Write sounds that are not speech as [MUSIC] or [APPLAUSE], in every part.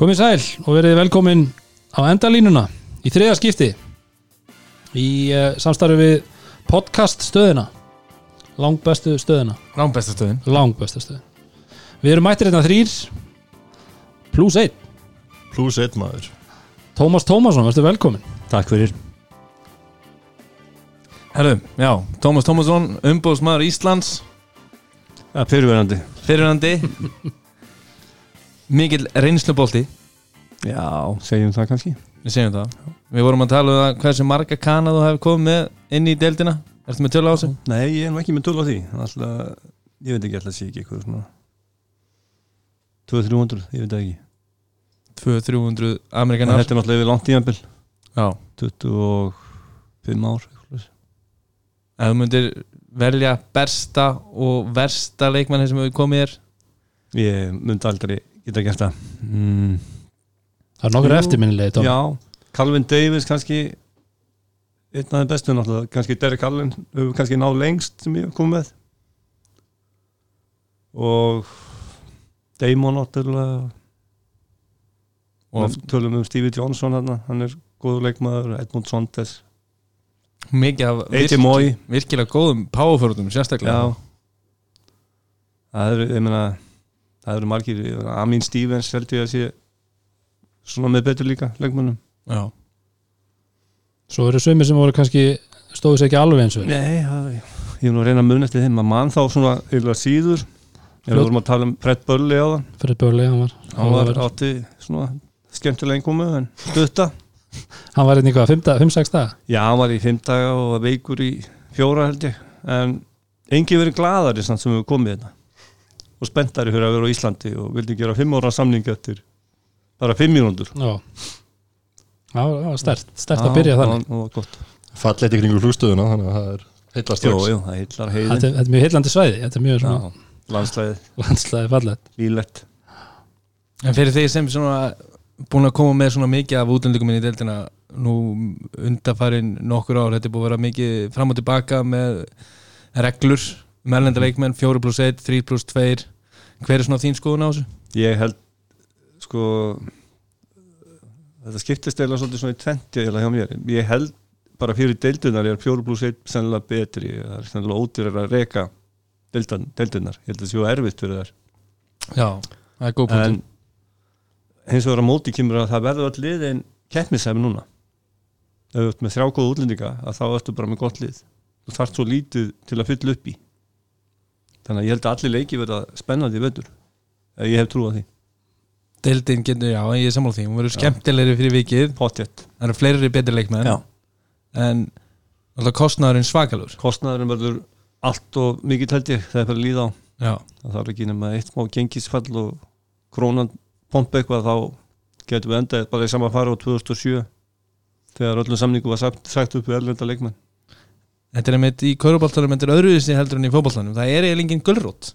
Komið sæl og verið velkomin á endalínuna í þriða skipti í uh, samstarfi við podcast stöðina. Langbestu stöðina. Rámbesta stöðin. Langbestu stöðin. Við erum mættir hérna þrýr pluss einn. Plus einn maður. Tómas Tómasson, verður velkomin. Takk fyrir. Herðu, já, Tómas Tómasson, umbóðsmaður Íslands. Fyrirverandi Fyrirhandi [LAUGHS] Mikil reynslubolti. Já, segjum það kannski. Við segjum það. Við vorum að tala um það hversu marga kana þú hefur komið með inn í deildina. Ertu með tölu á þessu? Nei, ég er nú ekki með töl á því. Alltaf, Ég veit ekki alltaf sé ekki eitthvað svona. 200-300, ég veit ekki. 200-300 En Amerikanar Þetta er náttúrulega yfir langt tíðanbill Já. 25 ár. Ef þú myndir velja bersta og versta leikmann sem hefur komið þér? Ég myndi aldrei geta gert það. Mm, Það er nokkur eftirminnilegi Tómas Já, Calvin Davis kannski einn af þeim bestu náttúrulega. Kannski Derek Allen hefur kannski náð lengst sem ég hef komið með. Og Damon náttúrulega. Og tölum um Stevie Johnson hann, hann er góður leikmaður, Edmund Sontes mikið af. Moy. virkilega góðum powerförutum sérstaklega. Já. Það eru, ég meina það eru margir, Amin Stevens held ég að sé svona með betur líka leikmannum Já. Svo eru sömur sem voru kannski stóðu sér ekki alveg eins og Nei, það, ég er nú að reyna að muna eftir þeim. Að mann þá svona yfirlega síður ef við vorum að tala um Fred Burley á það. Fyrir Börli, hann var hann var átti svona skemmtilega einkomu en stutta. [LAUGHS] Hann var einnig hvað, 5-6 daga? Já, hann var í fimm daga og var veikur í fjóra held ég. En engi verið glaðari samt sem við komið þetta og spenntari fyrir að vera á Íslandi og vildi gera fimm ára samning eftir bara fimm mínúndur Já. Það var stert, stert að byrja þannig. það var gott. Fallet í kringu flugstöðuna þannig að það er heilla Jú, strax. jú, það Þetta heiðin er, þetta er mjög heillandi svæði Þetta er mjög svona Já, landslæðið, landslæði fallet lílegt En fyrir þeir sem svona búin að koma með svona mikið af útlendingum inn í deildina nú undarfærin nokkur ár, þetta er búin að vera mikið fram og tilbaka með reglur meðlenda leikmenn, 4 pluss 1, 3 pluss 2 hver er svona þín skoðun á þessu? ég held sko þetta skiptist eða svona í tventi eða hjá mér. Ég held bara fyrir deildunar er fjóru pluss eitt sennilega betri. Það er sennilega ódýrar að deildan, deildunar, ég held að það séu erfitt fyrir þær. Já, það er góð punktur. En hins vegar á móti kemur að það verður all liðin keppnisæmi núna. Ef þú ert með þrjá góða útlendinga að þá ertu bara með gott lið. Þú þarft svo lítið til að fylla upp í þannig að ég held að allir leiki verða spennandi völdur ég hef trú á því. Deildin getur, já, ég er sammála því. Hún verður skemmtilegri fyrir vikið. Potjett. það eru fleiri betri leikmenn. Já. en alltaf kostnaðurinn svakalur. Kostnaðurinn verður allt og mikið held ég það er að líða á. Já, það þarf ekki nema eitt smá gengisfall og krónan pompa eitthvað þá getum við endað bara í sama fara á 2007 þegar öllum samningu var sagt, sagt upp við erlenda leikmenn þetta er einmitt í kauruboltanum þetta er öðruvísi heldur en í fótboltanum. Það er eiginlega engin gulrót.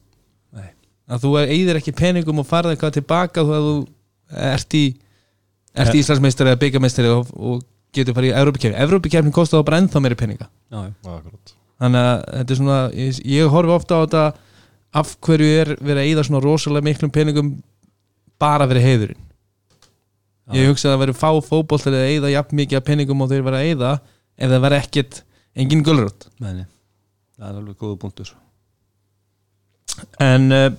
Nei. að þú eigðir ekki peningum og farið eitthvað tilbaka þú að þú ert í ert í Íslandsmeistari eða byggameistari og, og getur farið í Európa-kefni Európa-kefni kostar þá bara ennþá meiri peninga. Já, þannig að þetta er svona ég, ég horfi ofta á þetta af hverju er verið að eyða svona rosalega miklum peningum bara fyrir heiðurinn? Ég hugsa að það verið fá fótboll að eyða jafn mikið peningum og þeir verið að eyða ef það verið ekkit engin Meni. það er alveg góða punktur En uh,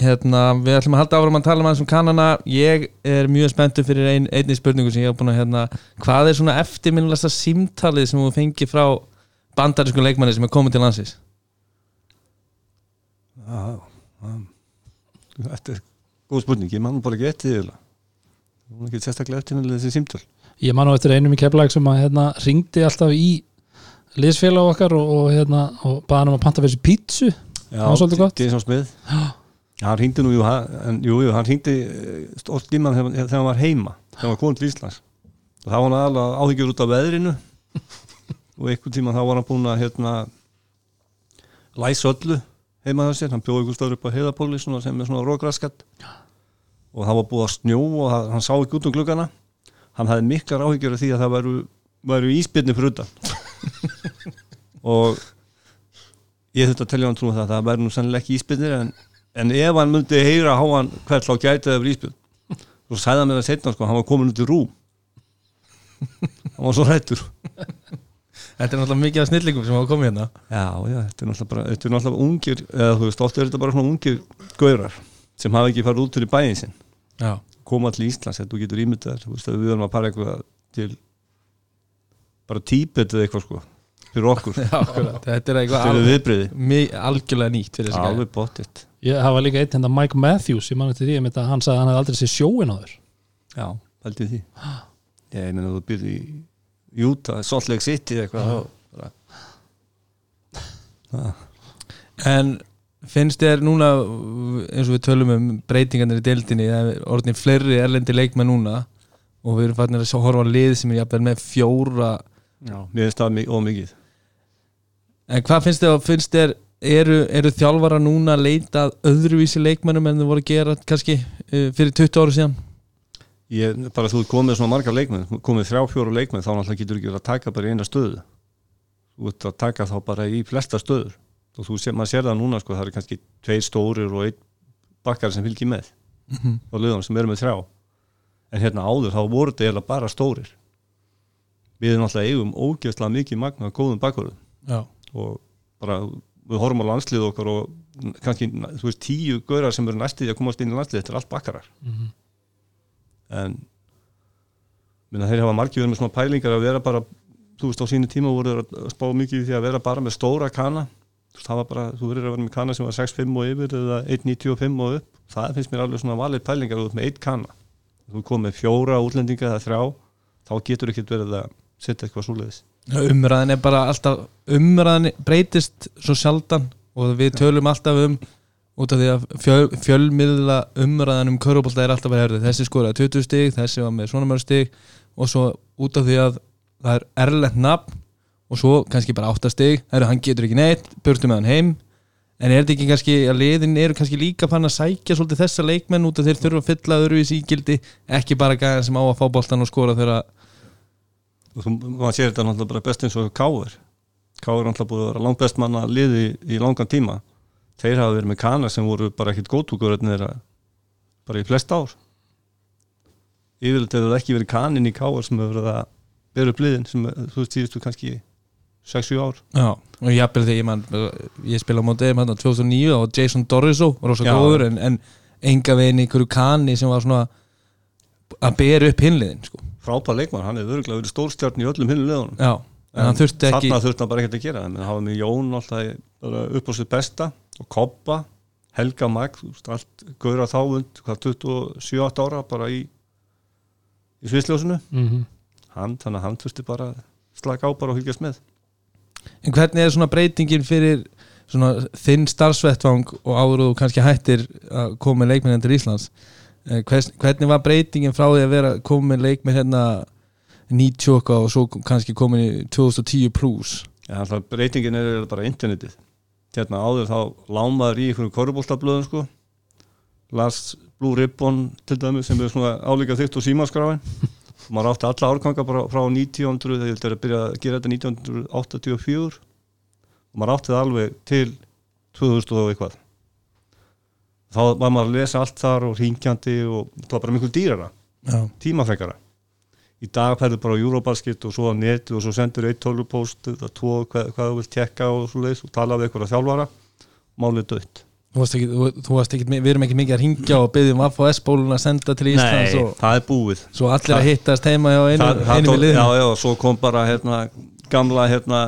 hérna, við ætlum að halda áfram að tala um aðeins um kannana Ég er mjög spenntur fyrir ein, einni spurningu sem ég hef búin að hérna Hvað er svona eftirminnilegsta símtalið sem þú fengið frá bandarísku leikmanni sem er komið til landsins? já, já. þetta er góð spurning ég mann bara ekki eftir því það var ekki sérstaklega eftir með þessi símtöl Ég man á eftir einum í keflag sem að hérna ringdi alltaf í liðsfélag okkar og, og hérna og baða hann um að panta fyrir pítsu. Já, var svolítið gott. Jason Smith. Hann hringdi nú, jú, hann, jú, jú hann hringdi stórt líman þegar, þegar hann var heima þegar hann var komin til Íslands. Og þá var hann aðalega áhyggjur út af veðrinu. Og einhvern tíma þá var hann búin að hérna læsa öllu heima sér, hann bjóði ykkur stöður upp á heiðapóli sem er svona rógraskat og það var búið að snjó og það, hann sá ekki út um gluggana. Hann hafði miklar áhyggjur af því að það væru, væru íspilni fyrir utan [LAUGHS] og ég þurfti að telja hann trúum það að það væri nú sennilega ekki íspilnir en, en ef hann myndi heyra háan hvert þá gæti það verið íspil og svo sæði hann mér að setna sko, hann var komin út í rúm hann var svo hrættur Þetta er náttúrulega mikið af snillingum sem hafa komið hérna. Já, já, þetta er náttúrulega bara þetta er náttúrulega ungir, eða þú veist, oft er þetta bara svona ungir gaurar sem hafa ekki farið út fyrir bæinn sinn. Já, koma til Íslands, þetta þú getur ímyndað þú veist, við erum að para eitthvað til bara típet eða eitthvað sko, fyrir okkur. [LAUGHS] [LAUGHS] Þetta er eitthvað algjörlega nýtt alveg bóttið Ég hafa líka eitt hérna Mike Matthews ég mann eftir því að hann sagði að hann hefði aldrei séð sjóin á þér. Já, haldið því. [GASPS] Ég meina þú byrði í Utah, Salt Lake City eða eitthvað En finnst þér núna eins og við tölum um breytingarnir í deildinni það er orðin fleiri erlendi leikmenn núna og við erum fannir að horfa lið sem er jafnvel með fjóra já, mér finnst það mi- of mikið. En hvað finnst þér, finnst þér eru, eru þjálfara núna að leita öðruvísi leikmennum en þau voru að gera kannski uh, fyrir 20 ára síðan? Ég, bara þú komið svona margar leikmenn komið þrjá fjóru leikmenn, þá náttúrulega getur ekki verið að taka bara í eina stöðu. Þú ert að taka þá bara í flesta stöður. Og þú sé, maður sér það núna sko, það eru kannski tveir stórir og einn bakkar sem fylgir með á liðan sem eru með þrjá. En hérna áður þá voru þetta bara stórir við erum alltaf eigum ógeðslega mikið magna góðum bakkurðum Já, og bara við horfum á landslið okkar og kannski þú veist tíu gaurar sem eru næstið að komast inn í landslið þetta er allt bakkarar. En minna, þeir hafa margir verið með svona pælingar að vera bara þú veist á sínu tíma voru þeir að spá mikið því að vera bara með stóra kana. Þú veist það var bara, þú verður að vera með kana sem var 6.5 og yfir eða 1.95 og upp. Það finnst mér alveg svona valið pælingar út með eitt kana. Þú kom með fjóra útlendinga eða þrjá þá getur ekki verið að setja eitthvað svoleiðis. Umræðin er bara alltaf umræðin breytist svo sjaldan og við tölum alltaf um út af því að fjöl, fjölmiðla umræðan um körubólta er alltaf að herða þessi skoraði 20 stig, þessi var með svona mörg stig og svo út af því að það er erlend nafn og svo kannski bara 8 stig, það eru hann getur ekki neitt burtu með hann heim. En er þetta ekki kannski að liðin eru kannski líka fann að sækja svolítið þessa leikmenn út af þeir þurfa að fylla öðruvís ígildi ekki bara gæðan sem á að fá boltan og skora þegar og þú, maður sér þetta náttúrulega bara best eins og Káur Káur er náttúrulega búið að vera langt best manna liði í langan tíma þeir hafa verið með kana sem voru bara ekkit góðtúkur þeirra bara í flest ár yfirleitt hefur það ekki verið kanin í Káur sem hefur verið að bera upp liðin sem þú veist síðustu kannski 6-7 ár Já, og jafnvel þegar ég, man, ég spila á móti þeim hann 2009 og Jason Dorriso var Já. góður en, en enga veginn í einhverju kanni sem var svona að bera upp hinliðin sko. Frábær leikmann, hann hefur örgulega verið stórstjarn í öllum hinn liðunum. Já, en, hann þurfti ekki þarna þurfti hann bara ekkert að gera. En hafa með Jón alltaf upp á sitt besta og Koppa, Helga Mag þú veist, allt gauðra þávund hvað 27-8 ára bara í í sviðsljósinu. Mm hann, þannig að hann þurfti bara að slaka á bara og hylgjast með. En hvernig er svona breytingin fyrir svona þinn starfsvettvang og áður og kannski hættir að koma með leikmenn til Íslands hvers, hvernig var breytingin frá því að vera koma með leikmenn hérna 90 okkar og svo kannski komin í 2010 plus? En alltaf breytingin er bara internetið. Hérna áður þá lámaður í einhverjum korfbóltablöðum sko. Las Blue Ribbon til dæmi sem er svona álíka þygt og símaskráin. Og maður átti alla árganga bara frá 1900 þegar ég held að byrja að gera þetta 1984 og maður átti það alveg til 2000 og eitthvað þá var maður að lesa allt þar og ringjandi og það var bara miklu dýrara Já, tímafrekara. Í dag færðu bara á Eurobasket og svo á neti og svo sendur eitt tölvupóst eða tvo hvað, hvað þú vilt tekka og svo leiðis og tala við eitthvað þjálfara málið dött við erum ekki mikið að ringja og byggja um FHS bólun að senda til Íslands og það er búið. Svo allir að hittast heima hjá einu, það, það einu liðinu. Já, já, svo kom bara hérna, gamla hérna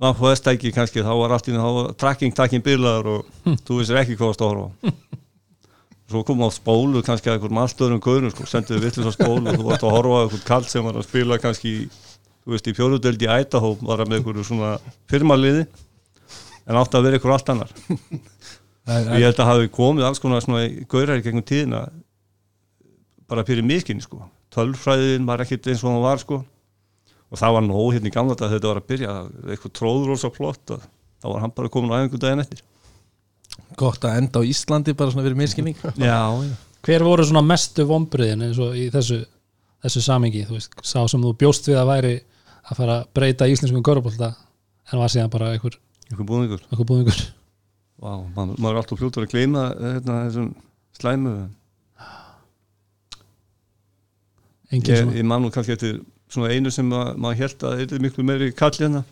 VFS-tæki kannski, þá var allt í tracking takkin bilaður og þú vissir ekki hvað varst að horfa á. svo kom á spólu kannski að einhverjum allstöðurum gaurum sko, senduðu vitlis á spólu og þú varst að horfa á einhvern kall sem var að spila kannski þú veist, í fjóruðöldi í Ætahó var að með einhverju svona firmaliði en átti að vera einhver allt annar. Og ég held að hafi komið alls konar svona gaurar í gegnum tíðina bara fyrir miskinni sko. Tölfræðin var ekkit eins og hann var sko og það var nóg hérna í gamla dag þegar þetta var að byrja eitthvað tróður og svo flott að þá var hann bara komin á einhvern daginn eftir. Gott að enda á Íslandi bara svona fyrir miskinning [LAUGHS] já, já. Hver voru svona mestu vombriðin eins og í þessu, þessu samingi þú veist, sá sem þú bjóst við að væri að fara að breyta íslenskum körubólta en var síðan bara einhver, einhver búðingur Vá, man, maður er alltaf fljótur að gleyma hérna, þessum slæmu. Engin ég, svona ég man nú kannski eftir svona einu sem ma- maður held að er miklu meiri kall hérna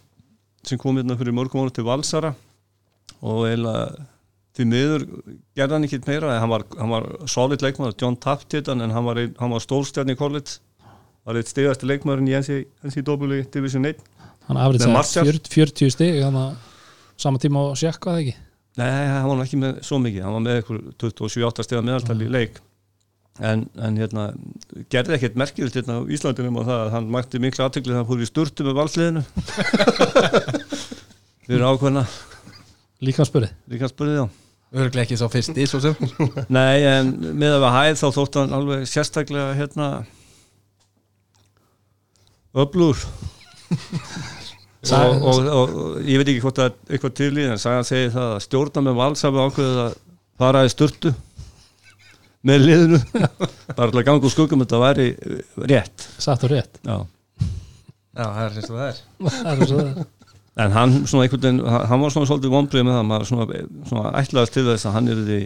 sem kom hérna fyrir mörgum ára til Valsara. Og eiginlega því miður gerði hann ekki meira hann var, hann var solid leikmaður, John Taft en hann var, var stórstjarni í college. Var eitt stigasti leikmaðurinn í NC, NCAA Division 1 hann Með afrið Martial. 40, 40 stig hann að sama tíma á sjakka það ekki? Nei, hann var ekki með svo mikið. Hann var með eitthvað 27-8 stiga meðaltal í leik en, en hérna gerði ekkert merkilegt hérna á Íslandinum og það að hann mætti miklu aðtökli þegar hann fór í sturtu með valsliðinu? [LAUGHS] Fyrir ákveðna. Líka spurði? Líka spurði þá Örglega ekki svo fyrsti svo sem. [LAUGHS] Nei, en með að við hæð þá þótt hann alveg sérstaklega hérna öflur [LAUGHS] og, og, og, og ég veit ekki hvort það er eitthvað til í en sagan segir það að stjórna með vals hafi ákveðið að fara í sturtu með liðinu. [LAUGHS] Bara til að ganga úr skuggum þetta væri rétt. Satt og rétt. Já. Já, það er eins og það er. [LAUGHS] Það er svo það en hann svona einhvern veginn hann var svona svolítið vonbrið með það maður svona, svona ætlaðast til þess að hann er því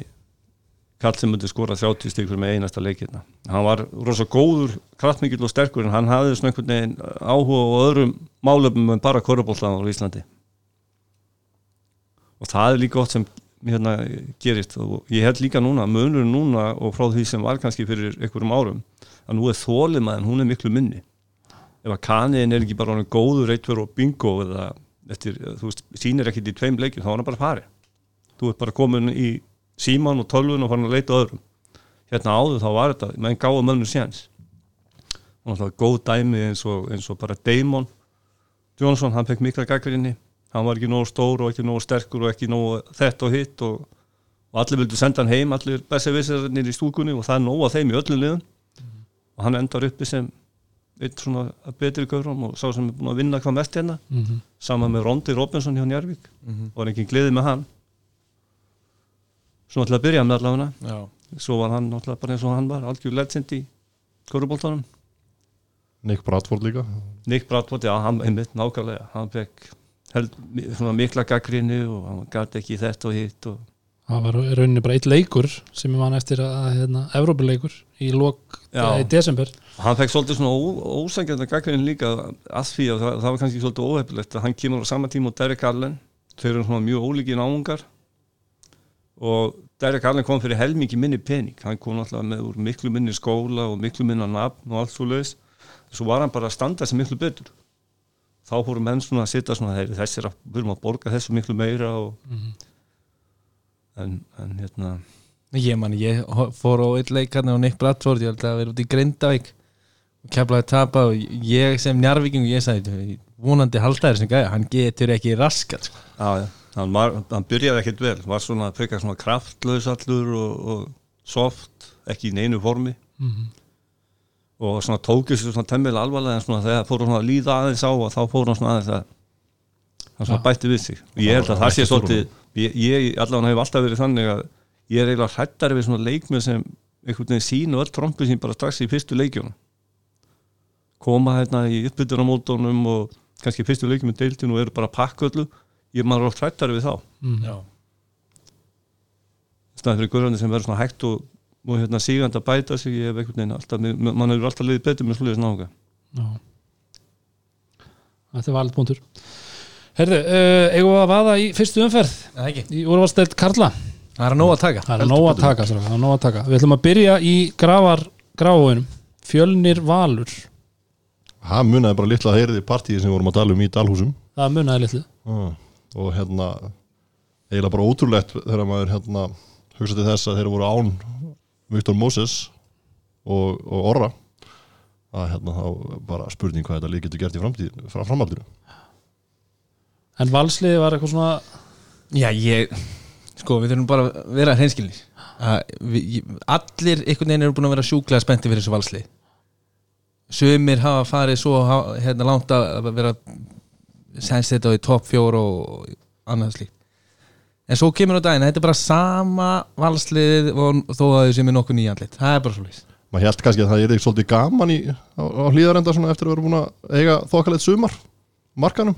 kall sem myndi skora 30 stíkur með einasta leikirna hann var rosa góður, kraftmikill og sterkur en hann hafði svona einhvern veginn áhuga og öðrum málöfum en bara korrubóltan á Íslandi. Og það er líka gott sem hérna gerist. Og ég held líka núna, munur núna og frá því sem var kannski fyrir einhverjum árum að nú er þólimaðin, hún er miklu minni. Ef að kaniðin er ekki bara honum góður eittur og bingo eða eftir, þú veist, sýnir ekkit í tveim leikjum þá er hann bara farið þú ert bara komin í síman og tölvun og farin að leita öðrum. Hérna áður þá var þetta, menn gáði mönnum séns. Og náttúrulega góð dæmi eins og, eins og bara Damon Johnson, hann fekk mikla gaggrinni hann var ekki nógu stór og ekki nógu sterkur og ekki nógu þett og hitt og, og allir vildu senda hann heim, allir bessi vissarnir í stúkunni og það er nógu að þeim í öllum liðum. Og hann endar uppi sem eitt svona betri gaurum og sá sem er búin að vinna hvað mest hérna mm -hmm. saman með Rondi Robinson hjá Njarvík Mhm. og var ekki gleði með hann. Svona til að byrja með allavega. Já, svo var hann náttúrulega bara eins og hann var algjör legend í korubóltanum Nick Bradford líka. Nick Bradford, já, hann einmitt nákvæmlega. Hann fekk held, svona mikla gaggrinni og hann gæti ekki þetta og hitt og það var rauninni bara eitt leikur sem ég man eftir að hérna, Evrópuleikur í lok í desember. Hann fekk svolítið svona ó, ósækjandi gaggrinni líka að því að það, það var kannski svolítið óhefilegt að hann kemur á sama tíma og Derek Allen. Þau eru svona mjög ólíki náungar. Og Derek Allen kom fyrir helmingi minni pening. Hann kom alltaf með úr miklu minni skóla og miklu minna nafn og allt svo leiðis svo var hann bara að standa sig miklu betur þá fórum menn svona að sitta svona þeir þessir að erum að borga þessu miklu meira og en, en hérna ég man, ég fór á eitt leik hérna á Nick Bradford, ég held að vera út í Grindavík og keflaði tapa og ég sem njarvíking, ég sagði vonandi halda þér sem gæja, hann getur ekki raskat sko. Já, já, hann, var, hann byrjaði ekkert vel, var svona frekar svona kraftlaus allur og, og soft, ekki í neinu formi. Mm og svona tókið sér svona temmilega alvarlega en svona þegar fór svona að líða aðeins á og þá fór hann svona aðeins að hann svona bætti við sig. Og ég held að það sé svolítið ég, ég allavega hef alltaf verið þannig að ég er eiginlega hrættari við svona leikmið sem einhvern veginn sín og öll trompu sín bara strax í fyrstu leikjunum. Koma hérna í uppbytunarmótonum og kannski fyrstu leikjum með deildin og eru bara að pakka öllu ég er maður oft hrættari við þá. Mm. Já. staðan fyrir og, hérna sígand að bæta sig ég hef einhvern veginn alltaf, mann hefur alltaf liðið betur með sluðis nága Já. Þetta er valið punktur Herðu, uh, eigum við að vaða í fyrstu umferð? Það ekki. í úrvalstelt Karla. Það er að nóg að taka. Það er að taka, strákar, það er nóg að taka. Við ætlum að byrja í grafar gráinum Fjölnir Valur. Það munaði bara litla að heyriði partíi sem við vorum að tala um í Dalhúsum. Það munaði litlu. Ah. og hérna eiginlega bara ótrúlegt þegar maður hérna hugsa til þess að þeir voru án Viktor Moses og, og Orra að hérna þá bara spurning hvað þetta lið getur gert í framtíð frá framhaldinu. En valsliði var eitthvað svona Já, ég Sko, við þurfum bara að vera hreinskilnir. Að við, ég- Allir einhvern veginn eru búin að vera sjúklega spennti fyrir þessu valsli Sumir hafa farið svo ha- hérna langt að vera senst þetta í topp fjór og annað slíkt En svo kemur á daginn, þetta er bara sama valslið þó að þau sem er nokkuð nýjandlit Það er bara svo lýst maður held kannski að það er svolítið gaman í, á, á hlýðarenda eftir að vera búin að eiga þokkalegt sumar markanum.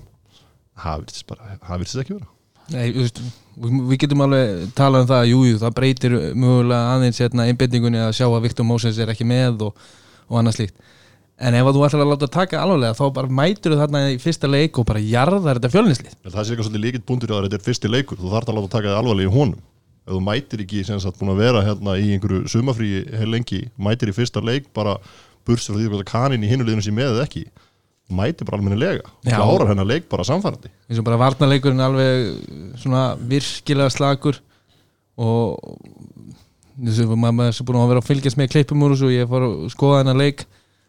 Það virðist ekki vera. Nei, veist, við, getum alveg talað um það jú, það breytir mögulega aðeins hérna einbendingunni að sjá að Viktor Moses er ekki með og, og annað slíkt en ef að þú ætlar að láta taka alvarlega þá bara mætur þú þarna í fyrsta leik og bara jarðar þetta fjölnislið það sé eitthvað svolítið líkitt búndur í að þetta er fyrsti leikur. Þú þarf að láta taka alvarlega í honum. Ef þú mætir ekki sem sagt búin að vera hérna í einhverju sumafríi heil lengi mætir í fyrsta leik bara burst frá því að kanin í hinuleginu sé með eða ekki mætir bara almennilega. Klárar hennar leik bara samfærandi eins og bara varnarleikurinn alveg svona virkilega slagur og þessu maður er búin að vera að fylgjast með klippum úr þessu og ég fór að skoða hennar leik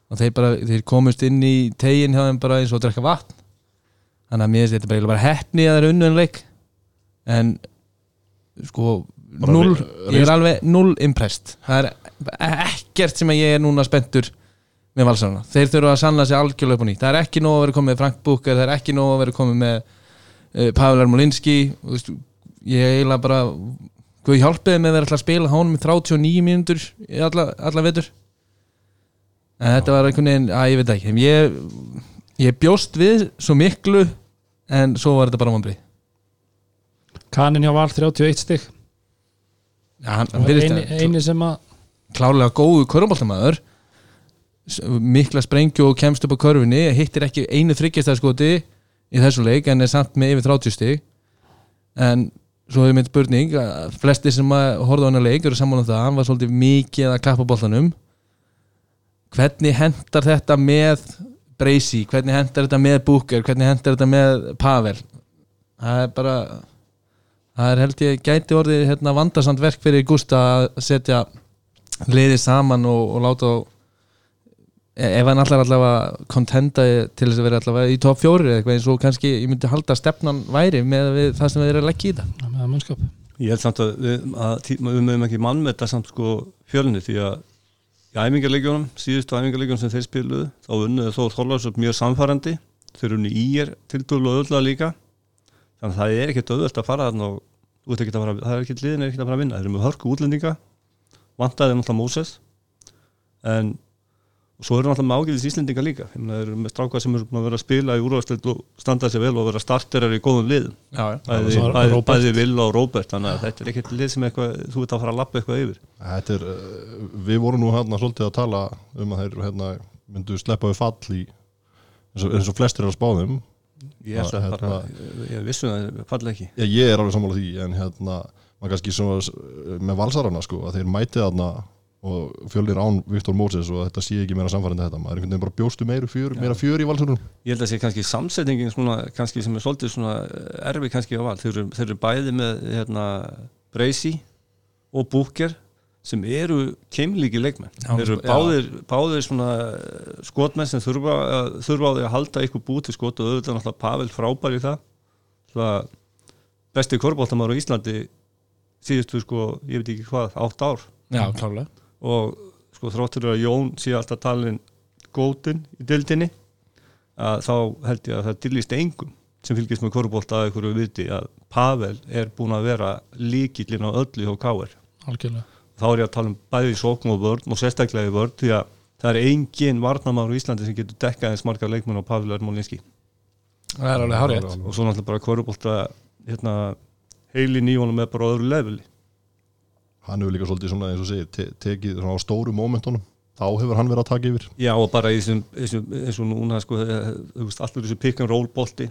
og þeir bara, þeir komust inn í tegin hjá þeim bara eins og drekka vatn. Þannig að mér finnst þetta bara, heppni að það er unnu en sko null, ég er alveg null impressed. Það er ekkert sem að ég er núna spenntur með valsarana, þeir þurfa að sanna sig algjörlega upp á nýtt, það er ekki nóg að vera komið með Frank Booker, það er ekki nóg að vera komið með uh, Pavel veist, ég eiginlega bara Guð hjálpiði með að vera að spila hánum í 39 mínútur alla, alla vetur en þetta var einhvern veginn, að ég veit ekki ég, ég bjóst við svo miklu en svo var þetta bara vonbrið Kanin hjá Val 31 stygg ja, hann, hann eini, að- eini sem að klárlega góðu körfuboltamaður s- mikla sprengju og kemst upp á körfunni hittir ekki einu þryggjastæðskoti í þessu leik en er samt með yfir 30 stig. En svo hefur mitt spurning að flesti sem að horfa á hennar leik eru saman um það, hann var svolítið mikið að klappa boltanum hvernig hendar þetta með Breysi, hvernig hendar þetta með Booker? Hvernig hendar þetta með Pavel? Það er bara það er held ég gæti orðið hérna, vandarsamt verk fyrir Gústa að setja liðið saman og, og láta á e- ef hann allar allavega kontenda til þess að vera allavega í top fjóri eða eitthvað eins og kannski ég myndi halda stefnan væri með við, það sem við erum að leggja í mannskap. Ég held samt að við, að, tí- við mögum ekki mann með þetta samt sko fjölni því að í æfingarleikjónum, síðustu æfingarleikjónum sem þeir spiluðu, þá unnuðu Þór Þorlársson mjög samfærandi, þeir unni í er tildur og öðla líka. Þannig að það er ekkert auðvöld að fara þarna og að fara, það er ekkert liðin er ekkert að fara að vinna. Þeir eru með hörku útlendinga vantaði náttúrulega Móses. En og svo eru náttúrulega með ágæðis Íslendinga líka. Þeir eru með strákar sem eru að vera að spila í úrvarsleitt og standa sér vel og vera starterar í góðum já, bæði, bæði, Villa og Róbert þannig að þetta er ekkert lið sem eitthvað, þú ert að fara að lappa eitthvað yfir. Þetta er, uh, við vorum nú hérna svolítið að tala um að þeir hérna, myndu sleppa við fall í eins og, eins og flestir er að spáðum ég er það Hérna- ég vissu það það falla ekki. Já, ég er alveg sammála því en hérna, maður kannski með valsarana sko, að þeir mæti þarna og fjölnir án Viktor Moses og þetta sé ekki meira samfærandi þetta, maður er einhvern veginn bara bjóstu meira fjör, meira fjör í valsarunum ég held að sé kannski samsetningin svona, kannski sem er svolítið svona eh, erfi kannski á val. Þeir eru, þeir eru bæði með hérna, Breysi og Búker sem eru keimlíki leikmenn. Já, þeir eru báðir, báðir svona eh, skotmenn sem þurfa, að- þurfa á því að halda eitthvað bú til skot og auðvitað náttúrulega Pavel frábær í það. Það besti korbóltamár á Íslandi síðustu sko, ég veit ekki hvað, átt ár. Já, klárlega og sko þráttur að Jón sé alltaf talin gótin í dildinni að þá held ég að það dillist engum sem fylgist með korfbólta að einhverju viti að Pavel er búin að vera líkillin á öllu hjá algjörlega. Þá er ég að tala um bæði í sókn og vörn og sérstaklega í vörn því að það er engin varnamár í Íslandi sem getur dekkað eins margar leikmenn á Pavel Ermolinski það er alveg hárið og svo náttúrulega bara korfbólta hérna, heilin í honum er bara öðru leveli hann hefur líka svolítið svona eins og segir te tekið svona á stóru momentunum. Þá hefur hann verið að taka yfir. Já og bara í þessum, þessum eins og núna sko, eh, þú veist, allur þessu pick and roll bolti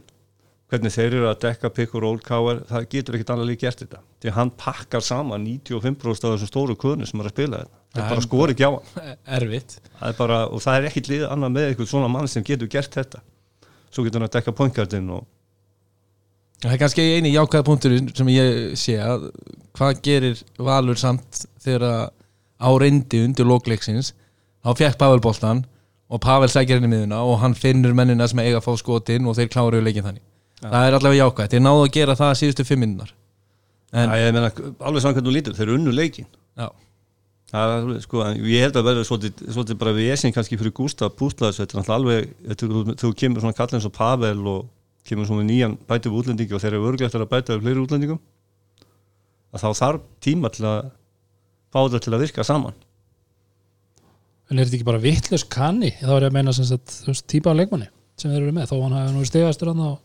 hvernig þeir eru að dekka pick and roll káar, það getur ekkit annað líka gert þetta. Því hann pakkar saman 95% af þessum stóru kuðnu sem er að spila þetta. Það er bara skori ekki á hann. [LAUGHS] erfitt. Það er bara, og það er ekkit lið annað með eitthvað svona mann sem getur gert þetta. Svo getur hann að dekka pointgardin og það er kannski eini jákvæða punktur sem ég sé að hvað gerir Valur samt þegar á reyndi undir lókleiksins þá fekk Pavel boltan og Pavel sækir henni miðuna og hann finnur mennina sem eiga að fá skotin og þeir kláruðu leikin þannig. Það er allavega jákvæð, þeir náðu að gera það síðustu fimm minnunar en, ja, ég meina, alveg hvernig þú lítur, þeir eru unnu leikin já, Það er, sko, ég held að verða svolítið, bara við esin kannski fyrir Gústa þessu, þetta er er- þú kemur svona kallin og Pavel og kemur svona nýjan bæti við útlendingi og þeir eru örglægt að bæta við fleiri útlendingum að þá þarf tíma til að fá þetta til að virka saman. En er þetta ekki bara vittlust kanni þá er ég að meina sem sagt, típa af leikmanni sem þeir eru með, þó hann hafi nú stegastur hann og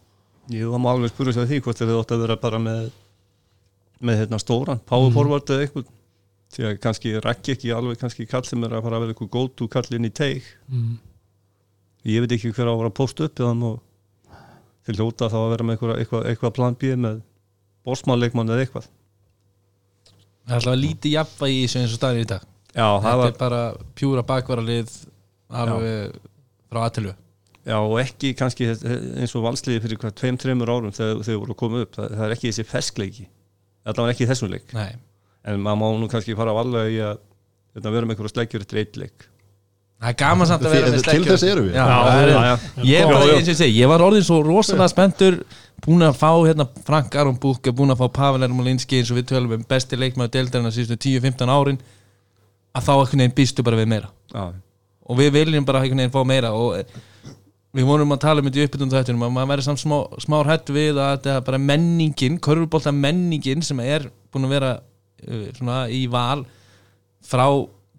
Jú, það má alveg spura sér því hvort þeir átt að vera bara með með hérna stóran, power forward eða eitthvað. Því að kannski rekki ekki alveg kannski kall sem er að fara að vera eitthvað go to kall inn í teig. Mm, ég veit ekki hver á að vera að posta upp eða og til hljóta þá að vera með eitthvað, eitthvað, eitthvað plan B með bórsmannleikmann eða eitthvað. Það er alltaf lítið jafnvægi þessu eins og staðin í dag. Já, Þetta var, er bara pjúra bakvaralið frá aðtilu já, og ekki kannski eins og valsliði fyrir hvað tveim, tremur árum þegar þau voru að koma upp það, það er ekki þessi ferskleiki. Þetta var ekki þessum leik. Nei, en maður má nú kannski fara að valega í að þetta vera með einhverja sleikjur eitt leik það er gaman samt að vera Til- með til sleggju þess erum við. Já, Já, það já, já. Ég, Já, bara, ég segi, ég var orðin svo rosalega spenntur búin að fá hérna Frank Aron Búka búin að fá Pavel Ermolinski eins og við tölum um besti leikmaður deildarinn síðustu 10-15 árin að þá einhvern veginn býstu bara við meira. Já, og við viljum bara einhvern veginn fá meira og eh, við vorum að tala um þetta í uppbytun þættunum að maður verður samt smá, smár hætt við að þetta er bara menningin, körfubólta menningin sem er búin að vera uh, svona í val frá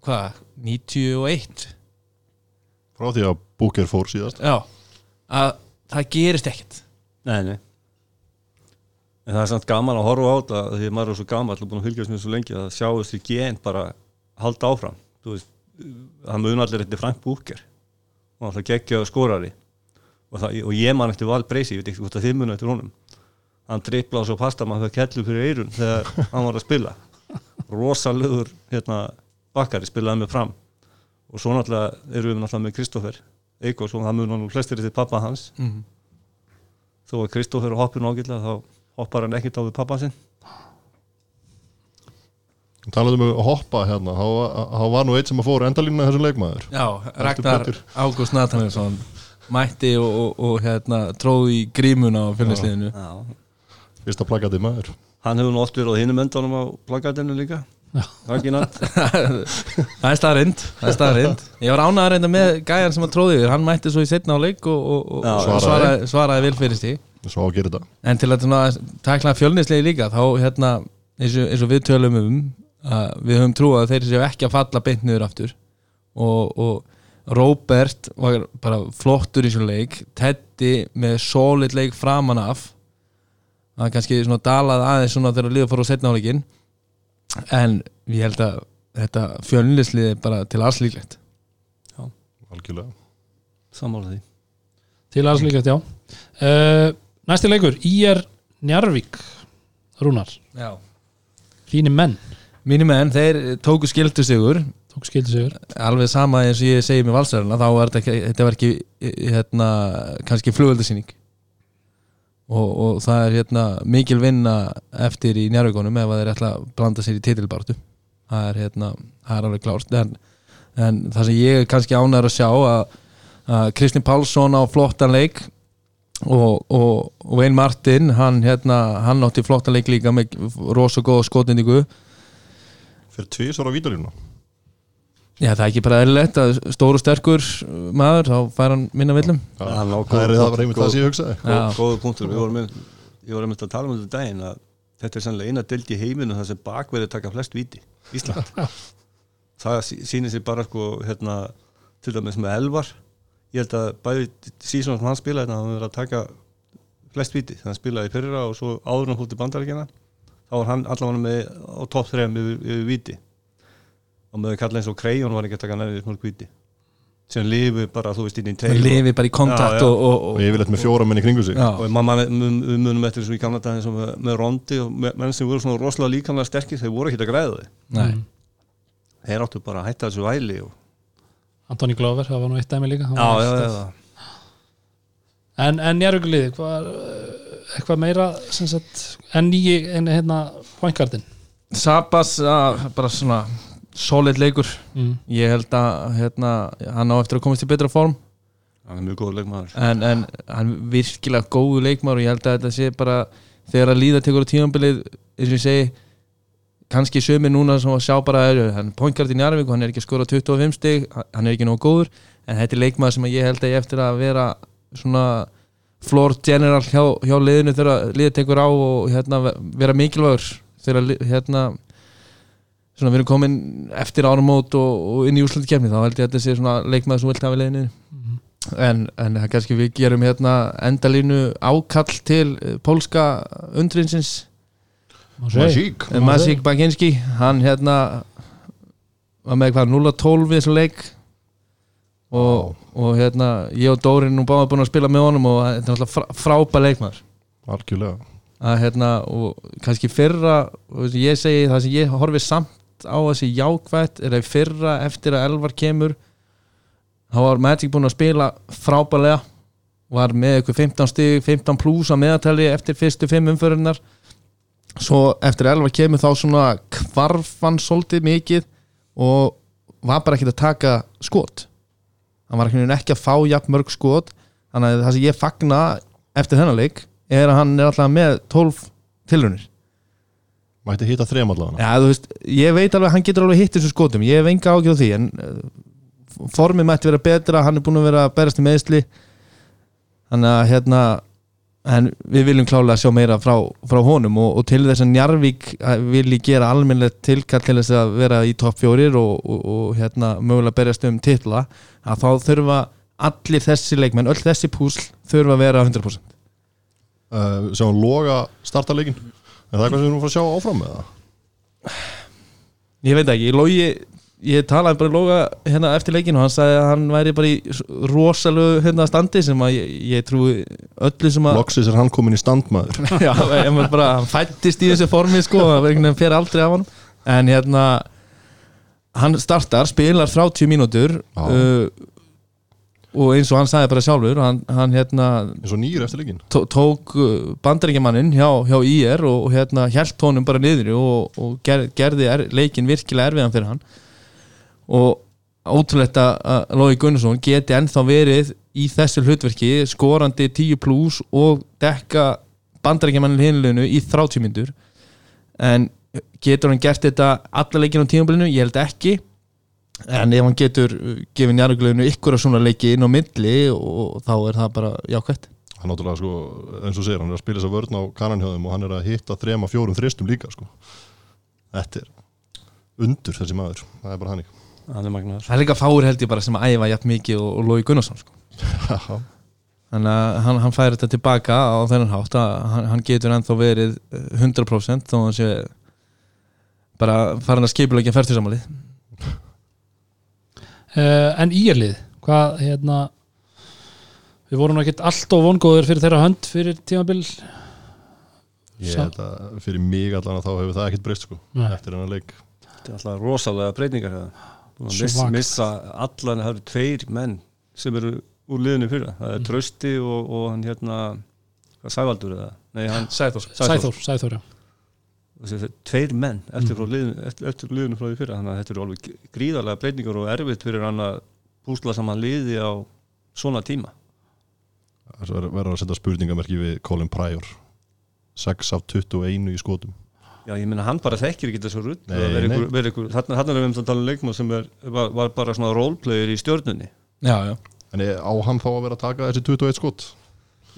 hvað, 91 frá því að Booker fór síðast. Já, að það gerist ekkert. Nei, nei. En það er samt gaman að horfa á þetta því að maður er svo gaman alltaf búin að fylgjast með svo lengi að sjá þessi gen bara halda áfram. Þú veist, það mun allir eftir Frank Búker og alltaf geggja skorari. Og, það, og ég man eftir Val Breysi, ég veit ekki hvort að þið mun eftir honum. Hann dripla á svo pasta maður það kellu fyrir eirun þegar hann var að spila. Rosalegur hérna, bakkari spilaði með fram og svo náttúrulega erum við náttúrulega með Kristoffer Eikos og það mun hann flestir til pappa hans. Mm. þó að Kristoffer hoppur nákvæmlega þá hoppar hann ekkert á við pappa sinn. Talaðum um að hoppa hérna. Þá var- nú eitt sem að fór endalínuna þessu leikmaður. Já, Ragnar. Ágúst Nathanielsson mætti og, og, og hérna, tróði grímuna á fjölnisliðinu Já. fyrsta plakati maður. Hann hefur nú oft verið á hinum endanum á plakatinu líka [LAUGHS] það er er staðrind það er staðrind ég var ánæður reynda með gæjan sem að tróði yfir. Hann mætti svo í setna á leik og, og, og Já, og svaraði. svaraði, svaraði vel fyrir stík svo á að gera þetta. En til að takla fjölnislegi líka þá hérna eins og, eins og við tölum um að við höfum trúið að þeir séu ekki að falla beint niður aftur. Og, og Robert var bara flottur í svona leik. Teddy með solid leik framan af. Það kannski svona dalaði aðeins svona þegar liða fór á setna áleikin en ég held að þetta fjölnislegi er bara til alls líklegt. Algjörlega. Samála því. Til alls líka já. Uh, næsti leikur Ír Njarvík Rúnar, Já. þínir menn. Mínir menn, þeir tóku skildu sigur tók skildi sigur alveg sama eins og ég segi með valsarana þá var þetta ekki, þetta var ekki hérna, kannski flugöldasýning og, og það er hérna mikil vinna eftir í njárvíkonum ef að þeir ætla að blanda sér í titilbártu það er hérna, það er alveg klárt. En, en það sem ég er kannski ánæður að sjá að, að Kristinn Pálsson á flottan leik og, og, og Wayne Martin hann, hérna, hann átti flottan leik líka með rosa góða skotendingu fyrir tvísar á vítalínuna Já, það er ekki bara eðlilegt að stóru sterkur maður, þá fær hann minna villum. Það er það er var einmitt góð- það sem ég hugsaði. Já. Góð- góður punktur, við vorum með ég var einmitt að tala um þetta daginn að þetta er sannlega eina deild í heiminu þar sem bakverði taka flest víti, Ísland. [LAUGHS] Það sýnir sér bara sko hérna, til dæmis með Elvar. Ég held að bæði sem hann spilaði þannig að hann verið að taka flest víti. Þannig að hann spilaði í fyrra og svo áður en hann fótt í bandaríkjana þá var hann allavega með á topp 3 yfir, yfir víti og með kalla eins og Krejón var ekki að taka nefnir mörg víti sem lifi bara, þú veist, inn í teig lifi bara í kontakt Já, já. og, og, og og yfirleitt með fjóra menn í kringu sig. Já, og mamma, við munum eftir þessu í gamla daginn sem með, með Rondi og með, menn sem voru svona rosalega líkamlega sterkir þeir voru ekki að græða þau nei, þeir áttu bara að hætta þessu væli og... Antoni Glover, það var nú eitt dæmi líka En, en Njarvíkuliði, hvað eh, eitthvað meira sem sagt, en nýji en hérna pointgardin Sabas, að, bara svona solid leikur, mm. ég held að hérna, hann á eftir að komast í betra form. Hann er mjög góð leikmaður. En, en hann er virkilega góðu leikmar og ég held að þetta sé bara þegar að líða tekur á tímanbilið eins og ég segi kannski sömi núna sem að sjá bara er hann pointgard í Njarvík og hann er ekki að skora 25 stig hann er ekki nógu góður en þetta er leikmaður sem að ég held að ég eftir að vera svona floor general hjá, hjá liðinu þegar liðið tekur á og hérna, vera mikilvægur þegar li- hérna svona við erum komin eftir árumót og, og inn í úrslutkefni þá held ég að þetta sé svona leikmaður sem vilt hafa í liðinu en, en það kannski við gerum hérna endalínu ákall til eh, pólska undrinsins. Masík eh, Masík Baginski hann hérna var með hvað 0-12 í þessum leik. Og, og hérna ég og Dóri er nú báða búin að spila með honum og þetta er náttúrulega frá, frábær leikmaður. Algjörlega. Að hérna og kannski fyrra ég segi það sem ég horfi samt á þessi jákvætt er að í fyrra eftir að Elvar kemur. Þá var Magic búin að spila frábærlega var með eitthvað 15 stig 15 pluss á meðatali eftir fyrstu fimm umförunar svo eftir að Elvar kemur þá svona kvarfan svolítið mikið og var bara ekki að taka skot. Hann var ekki, að fá jafn mörg skot þannig að það sem ég fagna eftir þennan leik er að hann er alltaf með 12 tilrunir mætti hitta þrem allavega. Já, þú veist, ég veit alveg hann getur alveg hitt þessu skotum, ég hef enga ágjörð því en uh, formið mætti vera betra hann er búin að vera berast í meðsli þannig að hérna en við viljum klálega sjá meira frá, frá honum og, og til þess að Njarvík uh, vilji gera almennilegt tilkall til þess að vera í topp fjórir og, og, og hérna mögulega berjast um titla að þá þurfa allir þessi leikmenn, öll þessi púsl þurfa að vera 100% uh, sjáum loga startaleikin er það eitthvað sem við erum að sjá áfram með það? Ég veit ekki, ég logi ég talaði bara loga hérna eftir leikin og hann sagði að hann væri bara í rosalegu hérna standi sem að ég, ég trúi öllu sem að Loksis er hann komin í standmaður [LAUGHS] Já, ég maður bara, hann fættist í þessu formi sko, það fyrir aldrei af hann en hérna hann startar, spilar 30 mínútur Já. uh, og eins og hann sagði bara sjálfur hann, hann hérna tók bandaríkjamaninn hjá, hjá IR og, hérna hjælt honum bara niður og, og ger, gerði er, leikin virkilega erfiðan fyrir hann. Og ótrúlegt að Lói Gunnarsson geti ennþá verið í þessu hlutverki skorandi 10 plus og dekka bandaríkjamannin hinleginu í 30 myndur en getur hann gert þetta alla leikin á tímabilinu, ég held ekki en ef hann getur uh, gefið njárugleginu ykkur að svona leiki inn á milli og þá er það bara jákvætt. Hann náttúrulega sko, eins og segir, hann er að spila þess að vörn á kananhjóðum og hann er að hitta þrema fjórum þristum líka sko. Þetta er undur þessi maður, það er bara hann hann er magnaður. Það er líka fáur held ég bara sem að æfa jafn mikið og, og Lói Gunnarsson sko. Þannig að hann, hann færi þetta tilbaka á þennan hátt að hann, hann getur ennþá verið eh, 100% þó að hann sé bara farin að skipulegja færtusamali uh, en íjarlið hvað hérna við vorum ekkert allt og vongóður fyrir þeirra hönd fyrir tímabil. Ég held að fyrir mig allan að þá hefur það ekkert breyst sko Nei. eftir hennar leik. Þetta er alltaf rosalega breytingar hérna. Miss, missa allan það eru tveir menn sem eru úr liðinu fyrir það. Er Trausti og, og hann hérna hvað Sævaldur eða? Nei hann Sæþór. Sæþór, Sæþór, já. þessi tveir menn eftir, frá liðinu, eftir, eftir liðinu frá því fyrir þannig að þetta eru alveg gríðarlega breytingar og erfitt fyrir hann að púsla saman liði á svona tíma. Þess að verður að setja spurningamerki við Colin Pryor. 6 af 21 í skotum. Já, ég meina hann bara þekkir ekki þessu rutt þarna erum við um að tala um leikmann sem er, var, var bara svona roleplayer í stjörnunni. Já, já. En er- á hann þá að vera að taka þessi 21 skot?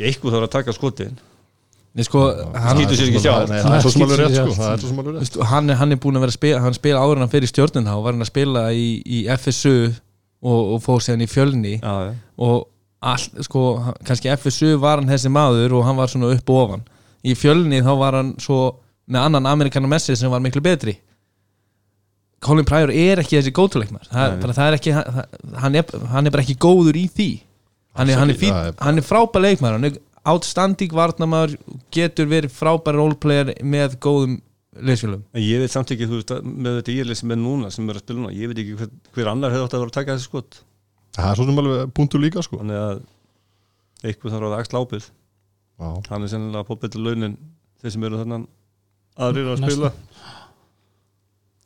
Ég eitthvað þarf að taka skotin sko, hann, sér er sér sko. er hann, er, hann er búin að vera að spila hann spila áður en hann fyrir stjórnun þá var hann að spila í, í FSU og, og fór síðan í fjölni. Já, já. Og all, sko, hann- kannski FSU var hann þessi maður og hann var svona upp og ofan. Í fjölni þá var hann svo með annan Amerikanar Messi sem var miklu betri. Colin Pryor er ekki þessi ekki hann, hann er, hann er bara ekki góður í því. Hann er, hann er, er- hann er frábær leikmar hann er outstanding varnamar getur verið frábær roleplayer með góðum leysfjölum En ég veit samt ekki, þú veist, að með þetta sem er núna sem er að spila núna, ég veit ekki hver, hver annar hefði átt að vera að taka þessi skot. Það er svo sem alveg punktur líka sko. Þannig að eitthvað þarf að axla ábyrð Já. hann er sennilega að fá betur launin þeir sem eru þannig aðrir að Næsta. spila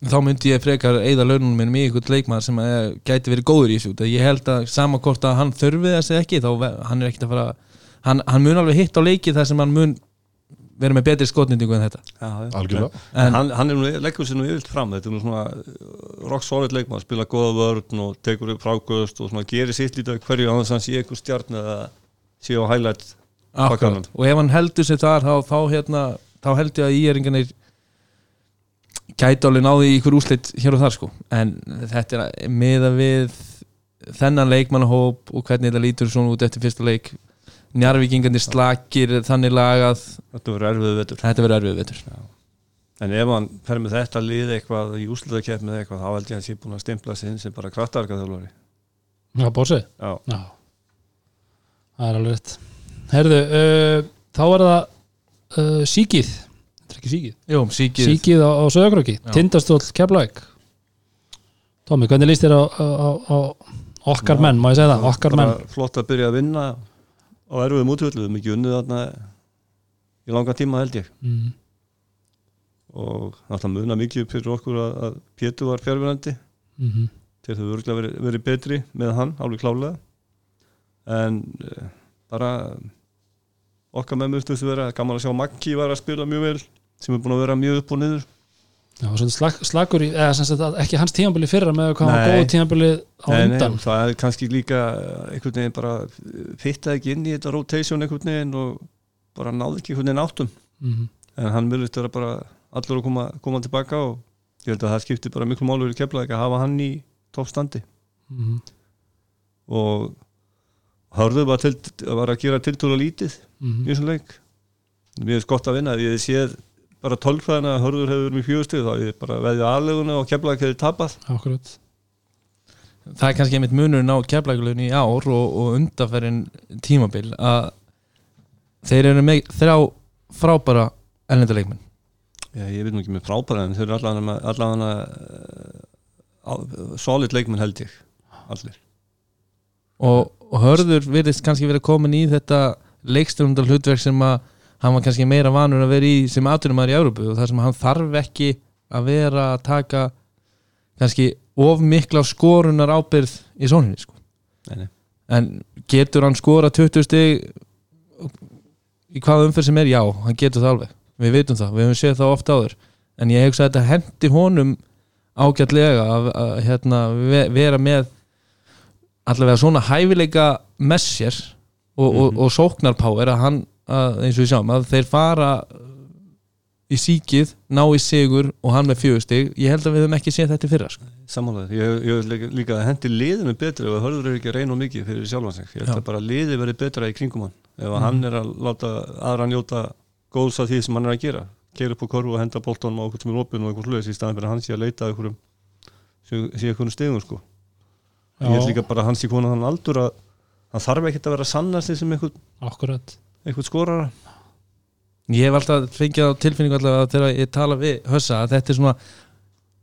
þá myndi ég frekar eigða laununum minnum í einhvern leikmaður sem gæti verið góður í þessu út af ég held að sama hvort að hann þurfi þess eða ekki þá hann er ekkit að fara hann, hann mun alveg hitt á leiki þar sem hann mun vera með betri skotnýtingu en þetta. Já, algjörlega. En hann, hann er nú, leggur sér nú yfirlt fram. Þetta er nú svona uh, rock solid leikmaður spila góða vörn og tekur upp frákvöðust og svona gerir sitt lítið af hverju að hann sé eitthvað stjarn eða sé á highlight akkurat, og ef hann heldur sér þar þá, þá, hérna, þá held ég að íeringanir gæti alveg náði í ykkur úslit hér og þar sko. En þetta er meða við þennan leikmannahóp og hvernig þetta lítur svona út eftir fyrsta leik njarvíkingarnir slakir þannig lagað. Þetta verður erfið vetur. Þetta verður erfið vetur. En ef hann fer með þetta lið eitthvað í úslitakepp með eitthvað þá held ég að hann sé búin að stimpla sig inn sem bara kraftarka þjálfari Já, Bossi Já, Já, það er alveg rétt. Herðu, uh, þá er það uh, Síkið Þetta er ekki Síkið Jú, síkið Síkið á, á Söðakröki, Já. Tindastóll, Keflæk Tómi, hvernig líst þér á, á, á, á okkar Já. menn, má ég segja það, okkar menn? flott að byrja að vinna á erfiðum útvöldu, við mikið unnið þarna í langa tíma held ég. Mm, og náttúrulega muna mikið fyrir okkur að, að Pétur var fjárvinandi mm þeir þau örgulega verið, verið betri með hann, alveg klálega en uh, bara okkar með mjög stöðstu vera gaman að sjá Maggi var að spila mjög vel sem er búin að vera mjög upp og niður Já, svolítið slag, slagur í, eða ekki hans tímabili fyrra með hvað var Nei. góð tímabili á Nei, nei, undan. það er kannski líka eh, einhvern veginn bara fittaði ekki inn í þetta rotation einhvern veginn og bara náði ekki einhvern veginn áttum. Mm en hann vilist vera bara allur að koma, koma tilbaka og ég held að það skipti bara miklu málu fyrir keflaði að hafa hann í toppstandi. -hmm. og hörðu var, til, var að gera tiltúla lítið í Mm þessum leik. Er gott að vinna, ég séð bara tólfræðina að hörður hefur verið með fjögustu þá ég bara veðja aðleguna og keflaði hefði tapað. Akkurat. Það er kannski einmitt munurinn á keflækulegin í ár og, og undarferðin tímabil að þeir eru með þrjá frábæra ellenduleikmenn Já, ég veit nú ekki með frábæra en þau eru allavega allavega uh, solid leikmenn held ég allir. Og, og hörður virðist kannski verið komin í þetta leikstjórnundar hlutverk sem að hann var kannski meira vanur að vera í sem aðtunumæður í Európu og það sem hann þarf ekki að vera að taka kannski of mikla skorunar ábyrð í sóninni sko. en getur hann skora 20 stig í hvaða umferð sem er, já, hann getur það alveg við vitum það, við hefum séð það ofta áður en ég hugsa að þetta hendi honum ágætlega að, að hérna, ve- vera með allavega svona hæfileika með sér og, og, Mhm. og sóknarpáir að hann, að, eins og við sjáum að þeir fara í síkið, ná í sigur og hann með fjögustig, ég held að við höfum ekki séð þetta í fyrra sko. Samanlega, ég, ég líka, líka að hendi liðinu ef að hörður er ekki að reyna of mikið fyrir sjálfan sig. Ég held Já. að bara liði verið betra í kringum hann. Ef að Mhm. hann er að láta aðra njóta góðs að því sem hann er að gera. Keira upp á korfu og henda boltanum á okkur sem er opinn og eitthvað sluðis í staðan fyrir að hann sé að leita að einhverjum sé einhverjum stegum sko. Ég held líka bara að hann sé konar þann aldur að hann þarf ekkert að vera að einhvern skorara Ég hef alltaf fengið á tilfinningu allavega þegar ég tala við Hössa að þetta er svona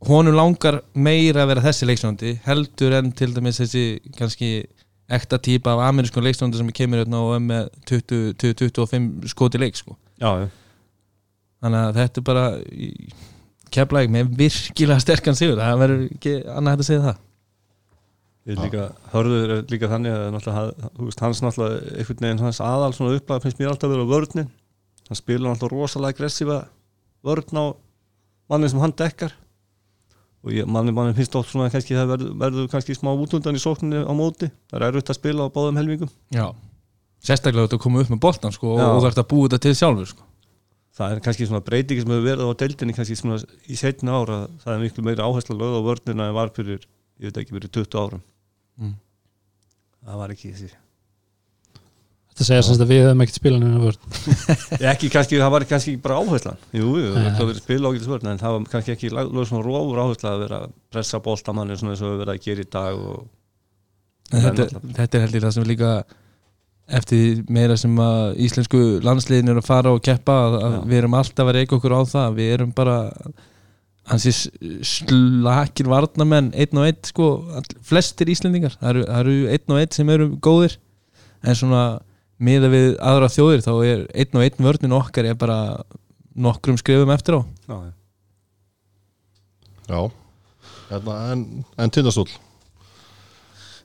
honum langar meira að vera þessi leikstjóndi heldur en til dæmis þessi kannski ekta típa af amerískun leikstjóndi sem kemur hérna og er með 20-25 skoti leik sko. já, já. þannig að þetta er bara keflaði með virkilega sterkan sigur það verður ekki annað að segja það líka, hörður er líka þannig að náttúrulega, veist, hans náttúrulega einhvern veginn hans aðal svona upplæð finnst mér alltaf að vera á vörnin. Hann spila náttúrulega rosalega aggressífa vörn á mannin sem hann dekkar. Og ég, manni, manni finnst oft svona kannski það verður, verður kannski smá útundan í sókninni á móti. Það er erfitt að spila á báðum helmingum. Já. sérstaklega þetta að koma upp með boltan sko, og þú ert að búa þetta til sjálfur sko. það er kannski svona breytingi sem hefur verið á deildinni kannski svona í setna ára það er miklu meira áhersla lögð á vörnina en var fyrir, ég veit ekki, fyrir 20 árum Mm. það var ekki þessi. Þetta segja semst að við höfum ekkert spilað vörn. [LAUGHS] Ég ekki, kannski, það var kannski bara áherslan. Jú, jú, það verið spil ágætis vörn en það var kannski ekki lög svona rófur áhersla að vera að pressa boltamanni svona eins og við verið að gera í dag og er þetta, þetta er heldur það sem líka eftir meira sem að íslensku landsliðin eru að fara og keppa að, að Já. við erum alltaf að reyka okkur á það. Við erum bara hansi slakir varnamenn einn og einn sko, all, flestir íslendingar. Það eru, það eru einn og einn sem eru góðir en svona miða við aðra þjóðir þá er einn og einn vörnin okkar er bara nokkrum skrifum eftir á. Já, já. Hérna, En, en tindastól?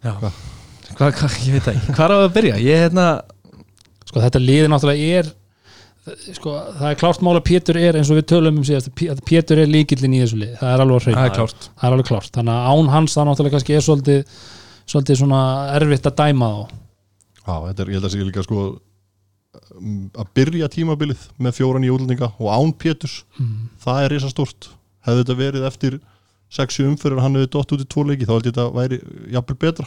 Já, hvað, hvað, ég veit það ekki. Hvað er á að byrja? Ég hérna Sko þetta liði náttúrulega er sko það er klárt mál að Pétur er eins og við tölum um síðast að Pétur er líkillin í þessu liði það er alveg hrein það er klárt. Það er alveg klárt. Þannig að án hans það náttúrulega kannski er svolítið svolítið svona erfitt að dæma þá. Já, þetta er, ég held að sé líka sko að byrja tímabilið með fjóran í útlendinga og án Péturs það er risa stort hefði þetta verið eftir 6 umfyrir hann hefði dott út í tvo leiki þá held ég þetta væri jafnvel betra.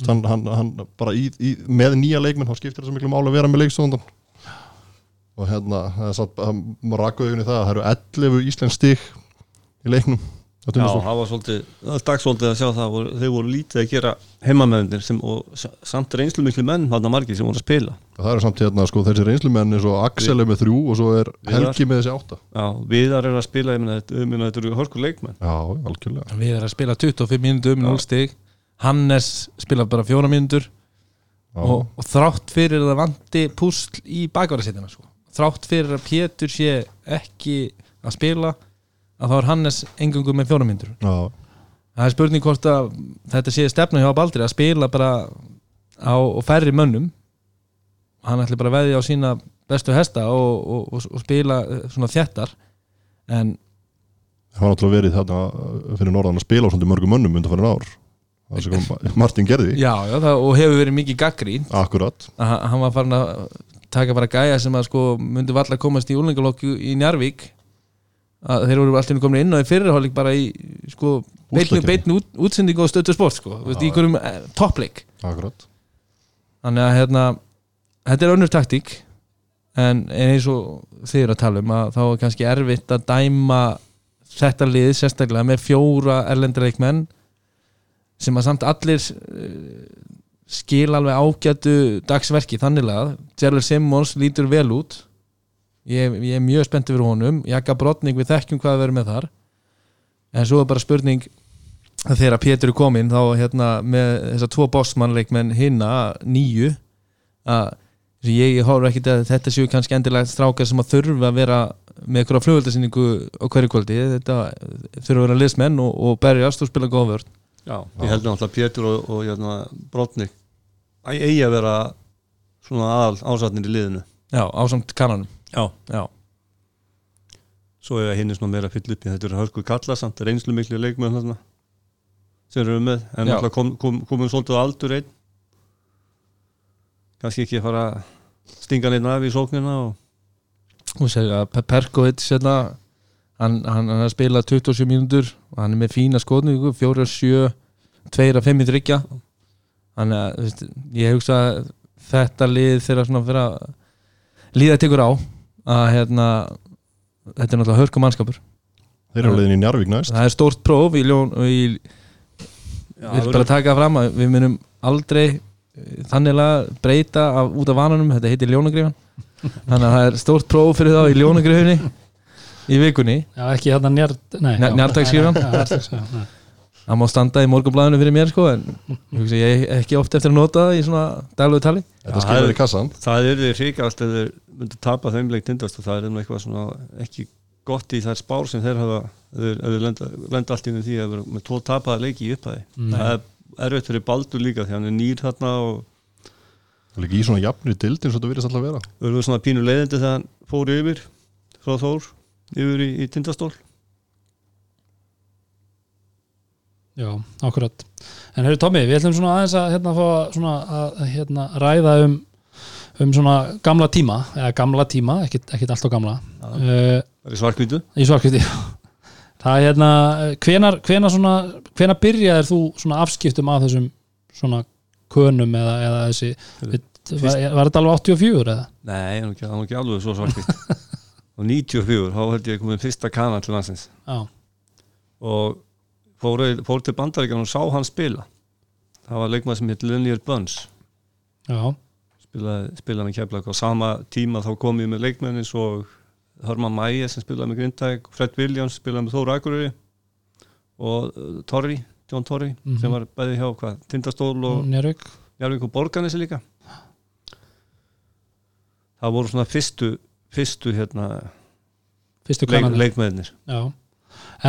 Mm. hann, hann, hann bara í, í, með nýja leikmenn þá skiptir það svo miklu máli að vera með leikstóndan og hérna er maður rakka augunni það að það eru 11 íslensk stig í leiknum Já, það var svolítið, það var dagsvolítið að sjá það voru, þeir voru lítið að gera heimamöðunir sem, og sa- samt reynslu miklu menn hann margir sem voru að spila. Það eru samt hérna sko þessi reynslumenn eins og Axel er með þrjú og svo er Viðar. Helgi með þessi átta. Já, viðar eru að spila, ég meina þetta, ég meina, þetta eru hörku leikmenn. Já, algjörlega. Við erum að spila 25 mínútur um 0 stig Hannes spila bara 4 mínútur. Já, og, og þrátt fyrir að það vanti púsl í bakvarðasettina sko. Þrátt fyrir að Pétur sé ekki að spila að þá er Hannes engungu með 4 mínútur. Já, það er spurning hvort að þetta sé stefna hjá Baldri að spila bara á færri mönnum. Hann ætli bara að veðja á sína bestu hesta og, og, og, og spila eh, svona þjættar en það var náttúrulega verið þarna fyrir norðan að spila á svona mörgum mönnum undan fyrir ár það sem Martin gerði. Já, já, það, og hefur verið mikið gaggrín akkurat, hann- var farin að taka bara gæja sem að sko myndi valla að komast í úlengalokku í Njarvík að þeir voru alltaf komin inn og í fyrirháleik bara í sko beitnu, beitnu út, útsendingu og stöttu sport sko, Þú veist, í einhverjum eh, toppleik. Akkurat. Þannig að hérna þetta er önnur taktík. En eins og þið eru að tala um að þá er kannski erfitt að dæma þetta lið sérstaklega með fjóra erlendreikmenn sem að samt allir uh, skil alveg ágætu dagsverki þannig að Gerald Simmons lítur vel út. Ég, ég er mjög spenntið fyrir honum. Jaka Brotning við þekkjum hvað við verum með þar. En svo er bara spurning að þegar Pétur er kominn þá hérna með þessar tvo bossmannleikmenn hinna nýju að ég, horf ekki að þetta séu kannski endilega strákar sem að þurfa að vera með einhverja flugvöldasýningu á hverju kvöldi. Þetta þurfa að vera liðsmenn og, og berjast og spila góða vörn Já, ég held náttúrulega Pétur og, og hérna, Brotnik að eigi að vera svona aðal ásatnir í liðinu. Já, ásamt kannanum. Já. Já, Svo er hinn svona meira að fylla upp í þetta eru hörku kalla samt reynslu miklu þarna sem eru með en Já. náttúrulega kom, kom, komum svolítið aldur einn. Kannski ekki að fara að stinga neitt af í sóknina og og segja að Pe- Perkovic hérna, hann, hann, hann er að spila 27 mínútur og hann er með fína skotningu 4 7, 2 5 þryggja þannig að þú veist, ég hugsa að þetta lið þeirra svona fyrir að líða tekur á að hérna þetta er náttúrulega hörku mannskapur. Þeir eru á leiðin í Njarvík næst. það er stórt próf í ljón og í, við erum bara taka fram að við munum aldrei eh, þannig breyta af, út af vananum. Þetta heitir ljónagrifan þannig að það er stórt próf fyrir þá í ljónagrifinni í vikunni Já, ekki hérna njart Nei, Njar- já. njarðdagsskrifan? Já, njarðdagsskrifan, nei. það má standa í morgunblæðinu fyrir mér sko en ég hugsa ég er ekki oft eftir að nota það í svona daglegu tali það í kassan það er því hrikast ef þeir myndu tapa þeim leik tindast og það er þeim eitthvað svona ekki gott í þær spár sem þeir hafa þeir lenda, allt í því að vera með tvo tapaða leiki í upphæði Mm. það er erfitt fyrir Baldur líka því hann er nýr þarna og það er ekki í svona jafnri dild eins og þetta virðist alltaf vera verður svona pínu leiðindi þegar hann fór yfir frá Þór yfir í, í tindastól. Já, akkurat. En hefur Tommi, við ætlum svona aðeins að hérna, fá, svona, að, hérna, ræða um um svona gamla tíma eða gamla tíma, ekkit alltaf gamla. Uh, er svarkvítu í svarkviti það er hérna hvenar, hvenar svona, hvenar byrjaðir þú svona afskiptum af þessum svona könum eða, eða þessi? Við, var, var þetta alveg 84 eða? nei, það er ekki, alveg svo svarkvít [LAUGHS] og 94, þá held ég komin fyrsta kanan til landsins. Já, og fór, fór til bandaríkjan og sá hann spila. Það var leikmað sem heit Linear Buns spilaði, spilaði með keflag og sama tíma þá kom ég með leikmenn eins og Hörman Mæja sem spilaði með Grindæk Fred Williams spilaði með Þóra Akureyri og uh, Torri, John Torri Mhm. sem var bæði hjá hvað, Tindastól og Njörg Jarvík og Borgarnesi líka. Það voru svona fyrstu fyrstu hérna fyrstu leik, kannan leikmennir Já,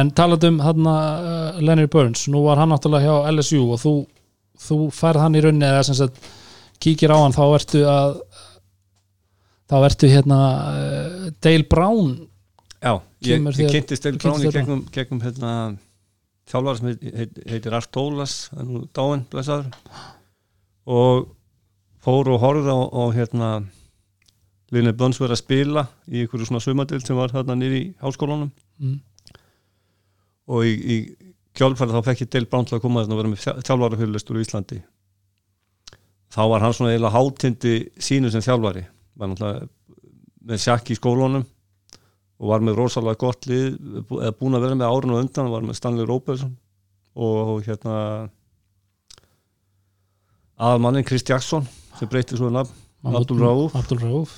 en talað um hann uh, Leonard Burns, nú var hann náttúrulega hjá LSU og þú, þú færð hann í rauninni eða sem sagt kíkir á hann þá ertu að þá ertu hérna uh, Dale Brown Já, ég, ég þér- kynntist Dale Brown í gegnum, gegnum hérna, þjálfar sem heit, heit, heitir Art nú dáinn, blessaður. Og fór og horfði á, á hérna Linni Bönns verið að spila í einhverju svona sumadild sem var hérna nýri í háskólanum mm. og í, í kjálfæri þá fekk ég Dale Brown til að koma þarna og vera með þjálfara fyrirlistur í Íslandi þá var hann svona eiginlega hátindi sínu sem þjálfari var náttúrulega með sjakk í skólunum og var með rosalega gott lið eða búin að vera með árun og undan var með Stanley Robertson og hérna aðalmannin Chris Jackson sem breytti svo nafn Abdul Rauf.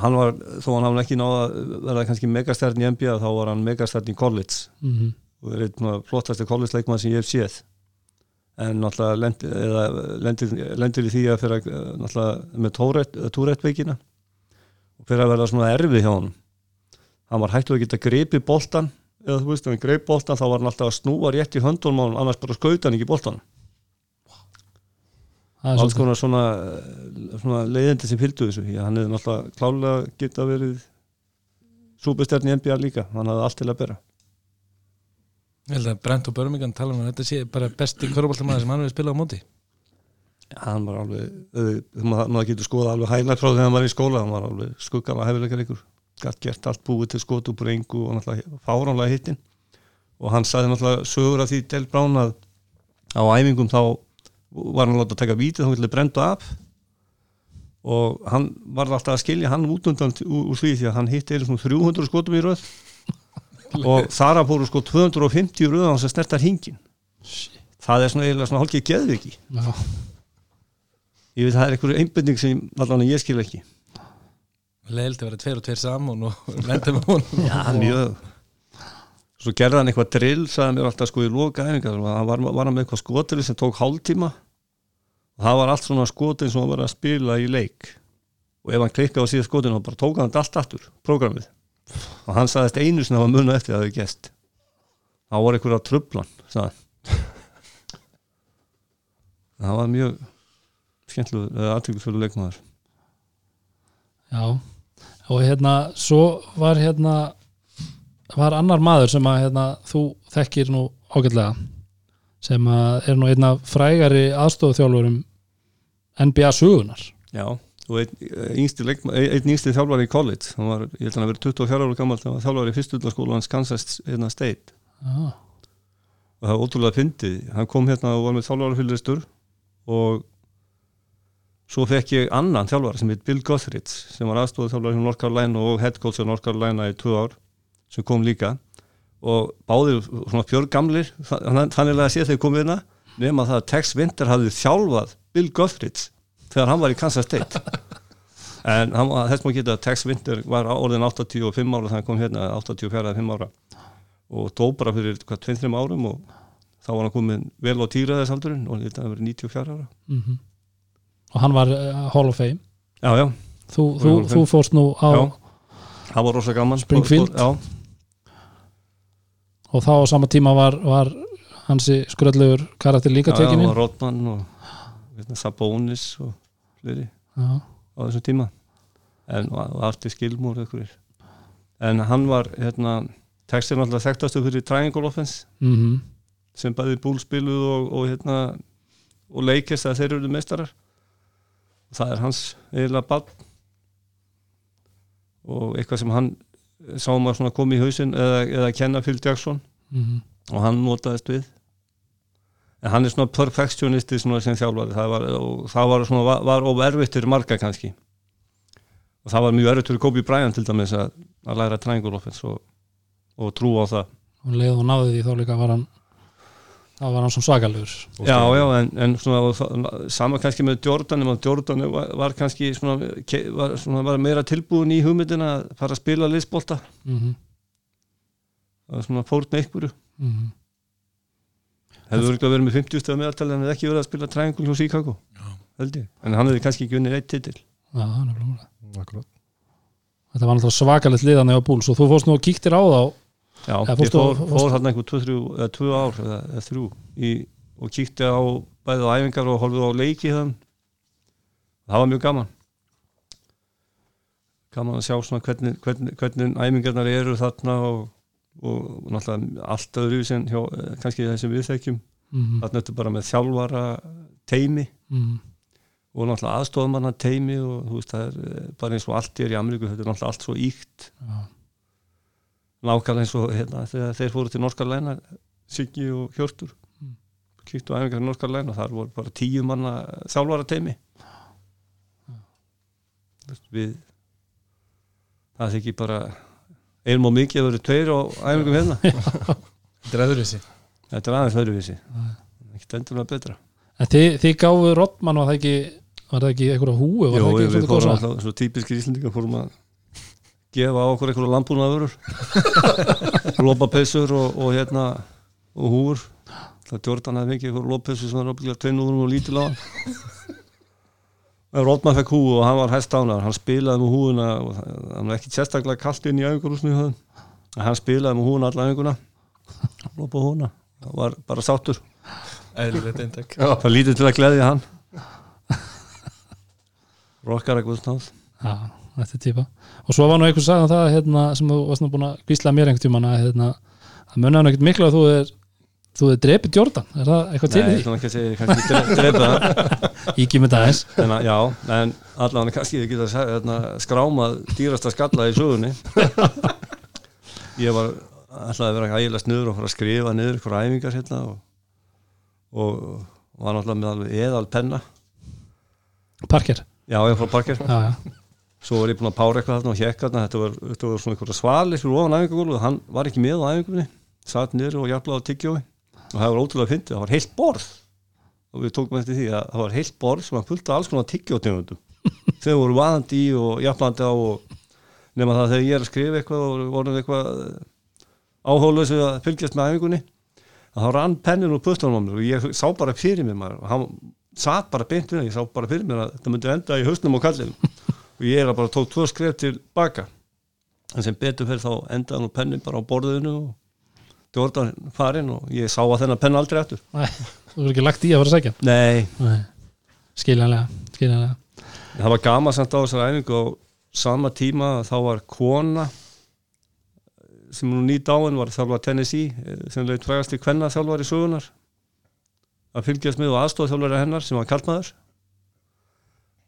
Hann var, þó hann hafði ekki náða verða kannski megastærn í NBA þá var hann megastærn í college. Mm og er einn af flottasti college leikmann sem ég hef séð. En náttúrulega lendir, eða, lendir, lendir í því að fyrir náttúrulega með Tourette veikina og fyrir að verða svona erfið hjá hann hann var hættu að geta greipi boltan eða þú veist, ef hann greip boltan þá var hann alltaf að snúa rétt í höndunum hann annars bara skauta hann ekki er alls konar svona, svona leiðindi sem fylgdu þessu Já, hann hefði náttúrulega klálega geta verið súbestjarni í NBA líka hann hafði allt til að bera. Ég held að Brent og Birmingham tala um að þetta sé bara besti köruboltamæður sem hann hefur spilað á móti. Hann var alveg auðvitað, maður, getur skoða alveg hægna frá þegar hann var í skóla hann var alveg skuggala hæfileikar ykkur gætt gert allt búið til skot upp úr engu og náttúrulega fáránlega hittin og hann sagði náttúrulega sögur af því Del Brown að á æfingum þá var hann láta að taka vítið þá vilja brenda af. Og hann var alltaf að skilja hann út undan úr, því því að hann hitti einu svona 300 skotum í röð. [LAUGHS] Og þar að fóru sko 250 röð á hans að snerta hringin það er svona eiginlega svona hálkið geðviki. Já, ég veit það er einhverju einbinding sem allan ég skil ekki. Leilt að vera tveir og tveir saman og með honum. Já, mjög svo gerði hann eitthvað drill sagði mér alltaf sko í loka æfingar. Hann var, var hann með eitthvað skotri sem tók hálftíma. Og það var allt svona skotin sem hann var að spila í leik. Og ef hann klikkaði á síða skotin þá bara tók hann allt aftur, prógramið. Og hann sagðist einu sem það var munna eftir að það hefði gest það var sagði hann. það var mjög skemmtlu, eða aðtökusfjölu leikmaður. Já. Og hérna, svo var hérna var annar maður sem að hérna, þú þekkir nú ágætlega sem að er nú einna frægari aðstofþjálfurum NBA sögunar Já, og einn yngsti, leikma- einn yngsti þjálfari í college. Hann var, ég held að hann vera 24 ára gammal hann var þjálfari í fyrstutaskóla Kansas hérna, State. Já, og það var ótrúlega fyndið, hann kom hérna og var með þjálfari fyliristur og svo fekk ég annan þjálfari sem heit Bill Gothridge sem var aðstofað þjálfari hjá North Carolina og head coach hjá North Carolina í tvö ár sem kom líka. Og báðir svona fjör gamlir þannig að sé þeir komið hérna nema það að Tex Winter hafði þjálfað Bill Gothridge þegar hann var í Kansas State. [LAUGHS] En hann, þess maður geta að Tex Winter var orðin 85 ára þegar hann kom hérna 84-5 ára. Og dó bara fyrir hvað 2-3 árum og þá var hann komin vel á týraðisaldurinn og þetta hefur verið 94 ára. Mhm. Og hann var uh, Hall of Fame. Já, já, þú, Og þú, þú fórst nú á Já. það var rosa gaman Springfield. já, og þá á sama tíma var, var hansi skröldlegur karakter líka tekinni og Rodman og veitna, Sabonis og fleiri já, á þessum tíma. En og Skilmúr einhverjir. en hann var hérna, textin alltaf þekktastu fyrir Triangle Offense. Mhm. Sem bæði búl spiluð og, og hérna og leikist að þeir eru meistarar. Og það er hans eiginlega bann og eitthvað sem hann sáum að koma í hausinn eða, eða kenna Phil Jackson. Mhm. Og hann notaðist við. En hann er svona perfectionisti svona sem þjálfari. Það var, var var, var fyrir marga kannski. Og það var mjög erfitt fyrir Kobe Bryant til dæmis að, að læra triangle offense og, og trú á það. Og leið og náði því þá líka var hann þá var hann svona svakalegur. Já, já, en, en svona, það- sama kannski með Jordan, en Jordan var, var kannski svona, var, svona, var meira tilbúin í hugmyndina að fara að spila liðsbolta, mhm. Það var svona fórn einhverju. Mhm. Hefur örgulega verið með 50 stöða meðaltali en hefði ekki verið að spila triangle hjá ég, en hann hefði kannski ekki unnið eitt titil. Já, það er. Akkurat. Þetta var náttúrulega svakalegt liðan eða búls og þú fórst nú og kíktir á þá Já, ég fór, fór hann einhver 2 ár eða, eða þrjú í, og kíkti á bæðið á æfingar og horfið á leiki þann það var mjög gaman. Gaman að sjá svona hvernig, hvernig, hvernig æfingarnar eru þarna og, og náttúrulega allt öðru sem hjá, eh, kannski þessum við þekkjum. Mhm. Þarna ertu bara með þjálfara teimi mhm. og náttúrulega aðstofmanna teimi og þú veist það er eh, bara eins og allt er í Ameríku þetta er náttúrulega allt svo íkt Já. Nákvæmlega eins og hérna, þegar þeir fóru til Norskar Læna Siggi og Hjörtur. Mm. á æfingar til Norskar Læna og þar voru bara tíu manna þjálfara teimi við það ekki bara einum og mikið að vera tveir á æfingum hérna. [LAUGHS] Þetta er öðruvísi. Þetta er aðeins öðruvísi. Ekkert endurlega betra. En þið, þið gáfu Rottmann var það ekki var það ekki einhverja húi Jó, við, fórum alltaf svo típiskir íslendingar fórum að gefa á okkur einhverju landbúnaðurur lópapeysur [LAUGHS] og, og hérna og húur það Jordan hefði mikið einhverju lópapeysu sem var ábygglega tveinúðurum og lítil á. En Rótmann fekk hú og hann var hæst ánar hann spilaði með húuna og hann var ekki sérstaklega kalt inn í höfðum en hann spilaði með húuna alla æfinguna. Lópa húuna það var bara sáttur. Eðlilegt eintak [LAUGHS] það lítið til að gleðja hann. Rockar eitthvað snáð Já, þetta er típa. Og svo var nú einhver sagði það hérna, sem þú varst nú búin að kvísla mér einhvern tímann að hérna, hann ekkert miklu að þú er þú er drepið Jordan, er það eitthvað til Nei, því? svona ekki að segja, kannski dre- drepa það. [LAUGHS] Íki með það eins að, já, en allavega kannski þið geta hérna, skrámað dýrasta skalla í sögunni. Ég var alltaf að vera ægilega snuður og fara að skrifa niður ykkur æfingar hérna og, og var náttúrulega með alveg eðal penna Parker, já, ég fór parker. Já, já, svo var ég búin að pára eitthvað þarna og hjekka þarna. Þetta var, þetta var svona eitthvað svalir fyrir ofan æfingagólu og hann var ekki með á æfingunni. Satt niður og jafnlaði á tyggjói. Og það var ótrúlega fyndið, það var heilt borð. Og við tókum eftir því að það var heilt borð sem var fullt af alls konar tyggjótegundum. [LAUGHS] Þau voru vaðandi í og jafnlandi á og nema það þegar ég er að skrifa eitthvað og vorum eitthvað áhóðlösu að fylgjast með æfingunni þá rann pennin úr puttunum og ég sá bara fyrir mér maður. Og hann satt bara beint við það, ég sá bara fyrir mér að þetta myndi enda í hausnum og kallinu og ég er að bara tók tvo skref til baka. En sem betur fyrir þá endaði nú pennin bara á borðinu og Jordan farinn og ég sá að þennan penna aldrei eftir Nei, þú er ekki lagt í að að segja Nei, Nei, skiljanlega, skiljanlega. Það var gaman samt á þessar æfingu og sama tíma þá var kona sem nú nýt áinn var þjálfar Tennessee eh, sem leitt frægast í kvenna þjálfar í sögunar að fylgjast með og aðstofa þjálfari hennar sem var kallmaður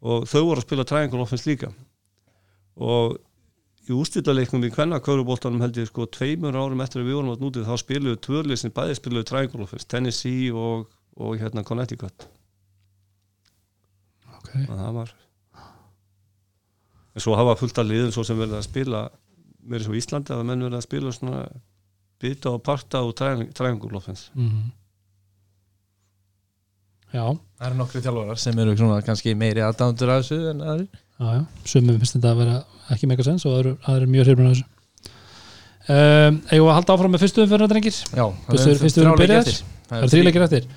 og þau voru að spila triangle offense líka. Og í ústýrleiknum í kvenna kvörubóltanum held ég sko tveimur árum eftir að við vorum átt nútið þá spiluðu tvörlið sem bæði spiluðu triangle offense Tennessee og, og hérna Connecticut. Okay. og það var en svo hafa fullt af liðum svo sem verið að spila verið svo í Íslandi að menn verið að spila svona bita og parta og triangle offense. Mm Já, Það eru nokkri þjálfarar sem eru svona kannski meiri aðdándur af þessu en aðrir. Já, já, sumum finnst þetta að vera ekki mega sens og það eru, það eru mjög hrifnum af þessu. Um, Eigum við að halda áfram með fyrstu umfyrir drengir? Já, fyrstu eru byrjaðir? Það eru þrýleikir eftir.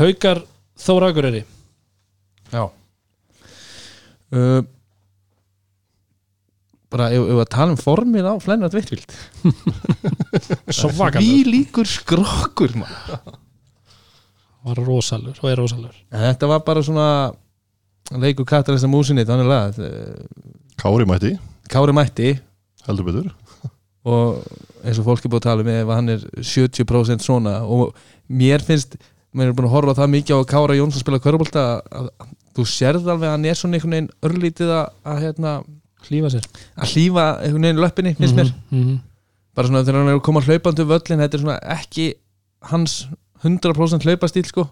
Haukar Þóra Akureyri. Já. Uh, Bara ef, ef að tala um formið á Flennart Vittvild Svakalega [LAUGHS] Því líkur skrokkur maður. Var rosalur og er rosalur. En Þetta var bara svona leikur katalista músinni þannig að Kári mætti, Kári mætti. Heldur betur. Og eins og fólk er búið að tala um ef hann er 70% svona og mér finnst, mér er búin að horfa það mikið á Kára Jónsson spila kvörubólta að, þú sérð alveg að hann er svona einhvern veginn örlítið að, að, hérna, Hlífa sér. að hlífa einhvern veginn löppinni, finnst mér. mm -hmm. bara svona þegar hann er að koma hlaupandi um völlin þetta er svona ekki hans 100% hlaupastíl sko.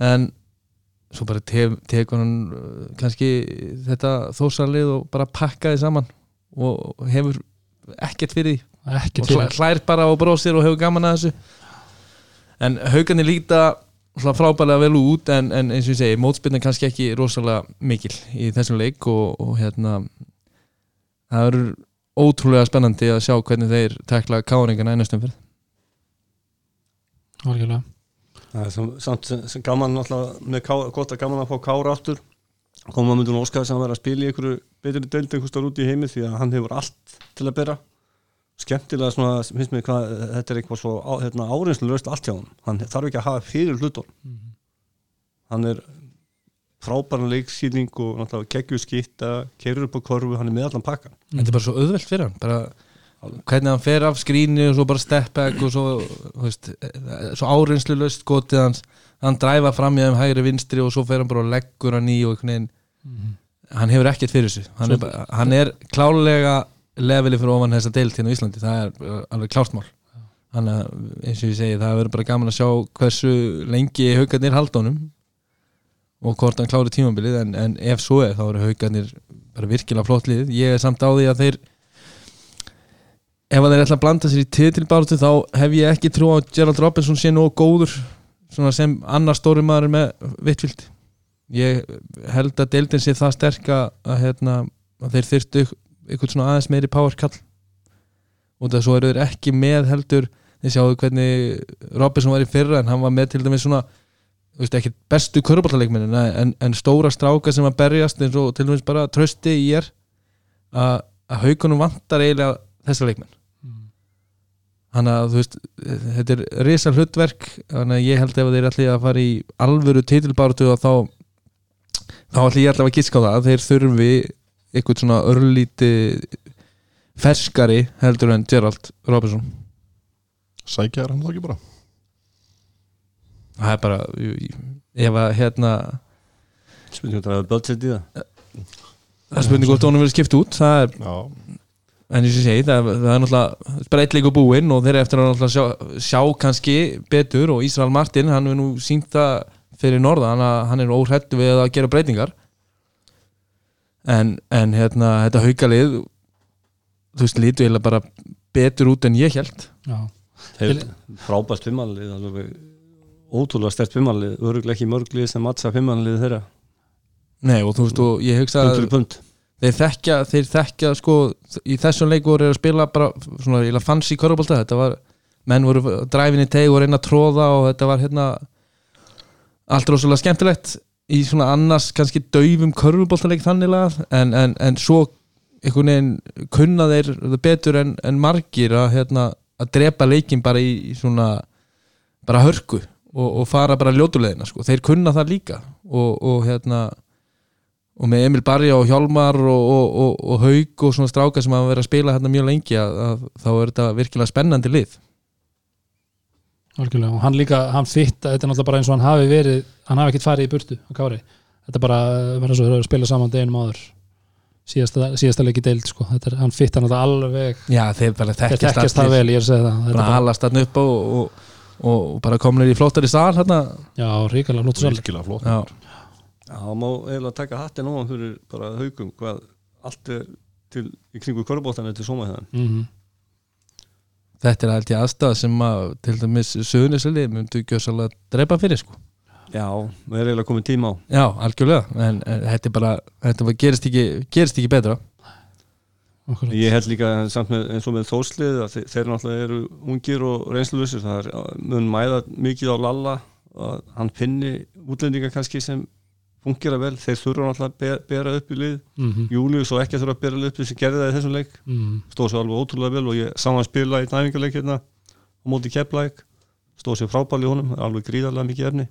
En svo bara te- tekur hann uh, kannski þetta þósarlið og bara pakkaði saman og hefur ekkert fyrir því. Og hlær, bara og brósir og hefur gaman að þessu. En haugarnir líta frábælega vel út en, en eins og ég segi, mótspilna kannski ekki rosalega mikil í þessum leik og, og hérna það verður ótrúlega spennandi að sjá hvernig þeir tekla káringana einnastum fyrir Algjörlega. Það er sem, samt sem, gaman ká, gott að gaman að fá Kára aftur. Koma myndun Óskar sem að vera að spila í einhverju betri deild einhvers stór út í heimi því að hann hefur allt til að bera. Skemmtilega svona, finnst mér hvað þetta er eitthvað svo á, hérna, áreinslu löst allt hjá hann hann þarf ekki að hafa fyrir hlutun hann er frábæran leiksýling og náttúrulega keggju skitta, kerur upp á korfu hann er með allan pakkan Þetta er bara svo auðvelt fyrir hann bara hvernig hann fer af skrýni og svo bara step back og svo, veist, svo áreinslu löst gotið hans. Hann dræfa fram í þeim hægri vinstri og svo fer hann bara og leggur hann í og einhvern veginn hann hefur ekkert fyrir þessu hann, er, hann er klálega leveli fyrir ofan þessa deilt hérna á Íslandi. Það er uh, alveg klártmál þannig að eins og ég segi það verður bara gaman að sjá hversu lengi haugarnir haldónum og hvort hann klári tímabilið. En, en ef svo er þá eru haugarnir bara virkilega flott lið ég er samt á því að þeir ef að þeir ætla að blanda sér í titilbáratu þá hef ég ekki trú að Gerald Robinson sé nú góður sem annar stóri maður með vittvild ég held að deildin sé það sterk að, að, hérna, að þeir þyrstu eitthvað svona aðeins meiri powerkall og það svo eru þeir ekki með heldur þið sjáu hvernig Robinson var í fyrra en hann var með til dæmis svona veist, ekki bestu körbáttaleikminin en, en stóra stráka sem að berjast eins og til dæmis bara trösti í er að, að haugunum vantar eiginlega þessa leikmenn þannig að þú veist þetta er risa hlutverk þannig að ég held ef þeir ætli að fara í alvöru titilbáratu og þá þá ætli ég alltaf að giska á það að þeir þurfi eitthvað svona örlíti ferskari heldur en Gerald Robinson. Sækja er hann þá ekki bara? Það er bara ef að hérna spurningum að það er budget í það. það er spurning hvort honum verið skipt út það er, Já, en eins og segi það, það er náttúrulega er leikur búinn og þeir eru eftir að sjá, sjá kannski betur og Ísrael Martin, hann hefur nú sínt það fyrir norðan að hann er óhrættu við að gera breytingar. En, en hérna þetta haukalið þú veist, lítu eiginlega bara betur út en ég held Já, þeir frábært fimmalið alveg ótrúlega stert fimmalið öruglega ekki mörglið sem matsa fimmalið þeirra. Nei, og þú veist, og ég hugsa að 100 pund þeir þekkja, þeir þekkja sko, í þessum leik voru að spila bara svona, ég fanns í körubólta þetta var, menn voru dræfinni teg og reyna að tróða og þetta var hérna allt rosalega skemmtilegt í svona annars kannski daufum körubóltaleik þannig lagað en, en, en svo einhvern veginn kunna þeir betur en, en margir að, hérna, að drepa leikin bara í svona bara hörku og, og fara bara ljótulegina sko. þeir kunna það líka og, og hérna og með Emil Barja og Hjálmar og, og, og, og Haug og svona stráka sem hafa verið að spila hérna mjög lengi að, að þá er þetta virkilega spennandi lið. Algjörlega. Og hann líka, hann fitt þetta er náttúrulega bara eins og hann hafi verið hann hafi ekkert farið í burtu á kári. Þetta er bara, verður svo að spila saman deginum áður. Síðasta, síðasta leiki deild sko. þetta er, hann fitt hann alveg Já, þeir bara þeir þekkjast það vel, ég er að segja það. Þetta bara halast þarna upp og, og, og, og bara komnir í flottari sal hérna já, ríkilega flottu sal virkilega flott Já, Já, það má eiginlega taka hattin ofan fyrir bara haugum hvað allt er til í kringu körbóttan til sóma hérna mm þetta er ég aðstæða sem að til dæmis söðunisli myndu gjössalega drepa fyrir sko. Já, við erum eiginlega komið tíma á. Já, algjörlega, en, en þetta er bara þetta bara gerist ekki, gerist ekki betra. Akkurat. Ég held líka samt með, eins og með þóslið að þeir, þeir náttúrulega eru ungir og reynslulusir það er mun mæða mikið á Lalla að hann finni útlendinga kannski sem fungera vel þeir þurfa náttúrulega að be- bera upp í lið. Mm Július og ekki að þurfa að bera upp sem gerði það í þessum leik. -hmm. stóð sér alveg ótrúlega vel og ég sá hann spila í næfingarleik hérna á móti kepplæk stóð sér frábæli honum, alveg gríðarlega mikið efni.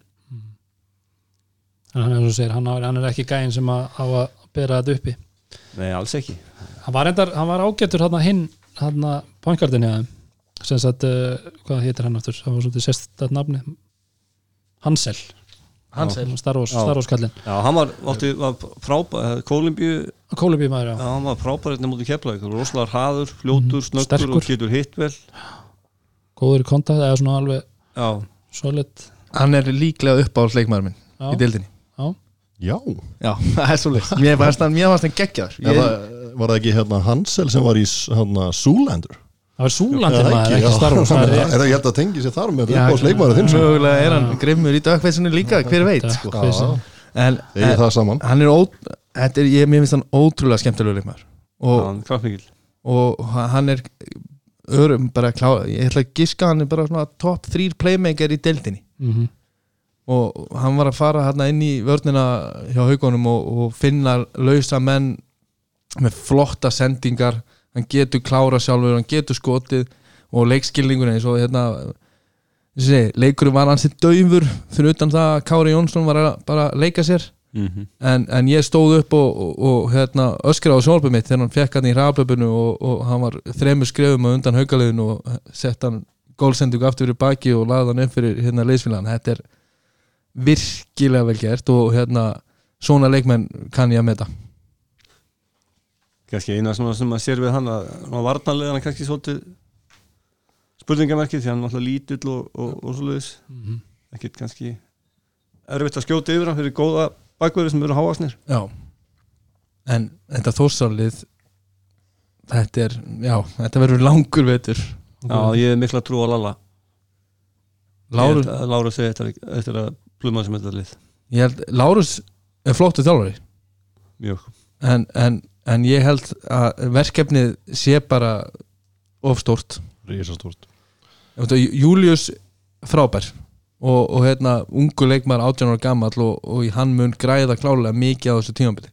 En hann er, eins og þú segir, hann, hann er ekki gæinn sem að, á að bera þetta uppi. Nei, alls ekki. Hann var, endar, hann var ágættur hann hinn hann pointgardin hjá þeim. Sem sagt, uh, hvað heitir hann aftur? Það var svolítið sest þetta nafni. Hansel, Hansel Star Wars. Star Wars kallinn. Já, hann var, átti, var frábæri Kólumbíu, Kólubímaður, já, já, hann var frábæri hérna móti kepplæk, rosalega hraður, fljótur, Mhm, snöggur sterkur. og getur hitt vel. Góður í kontakt eða svona alveg Já, solid. Hann er líklega upp á leikmaður minn já, í dildinni já, Já, Já, [LAUGHS] það er svolítið Mér fannst hann, mér fannst hann geggjaður. Ég... það, var það ekki hérna Hansel sem var í hérna, Zoolander það var súlandi Já, maður, ekki Star Wars það er Er það ég held að tengi sér þar með upp á sleikmaður þinn sem Mögulega er hann grimmur í dökkveitsinu líka, hver veit sko. En, saman. hann er, ó, þetta er ég, mér finnst hann ótrúlega skemmtilegur leikmaður. Og, og hann er örum bara klá, ég ætla að giska hann er bara svona top 3 playmaker í deildinni. Mhm. og hann var að fara hérna inn í vörnina hjá haugunum og, og finna lausa menn með flotta sendingar hann getur klára sjálfur, hann getur skotið og leikskilningur eins og hérna sé, leikurinn var hans döfur fyrir utan það að Kári Jónsson var að bara leika sér. Mm -hmm. en, en ég stóð upp og, og, og hérna, öskra á sjálfum mitt þegar hann fekk hann í raflöpunu og, og hann var þremur skrefum á undan haugaliðinu og sett hann gólsendingu aftur fyrir baki og lagði hann upp fyrir hérna leysfélagan þetta er virkilega vel gert og hérna svona leikmenn kann ég að meta kannski eina svona sem maður sér við hann að hann var varnarlega hann kannski svolítið spurningamerkið því hann er alltaf lítill og, og, og svoleiðis. Mhm. ekkert kannski erfitt að skjóta yfir hann fyrir góða bakverði sem eru háasnir já. En þetta þósarlið þetta er, já, þetta verður langur vetur. Já, ég er mikla trú á Lalla. Lárus, að Lárus segi eftir, eftir að pluma sem þetta lið. Lárus er flottu þjálfari. Mjög. En, en, en ég held að verkefnið sé bara of stórt. Július frábær og, og hérna ungu leikmar 18 ára gamall og, og hann mun græða klálega mikið á þessu tímabili.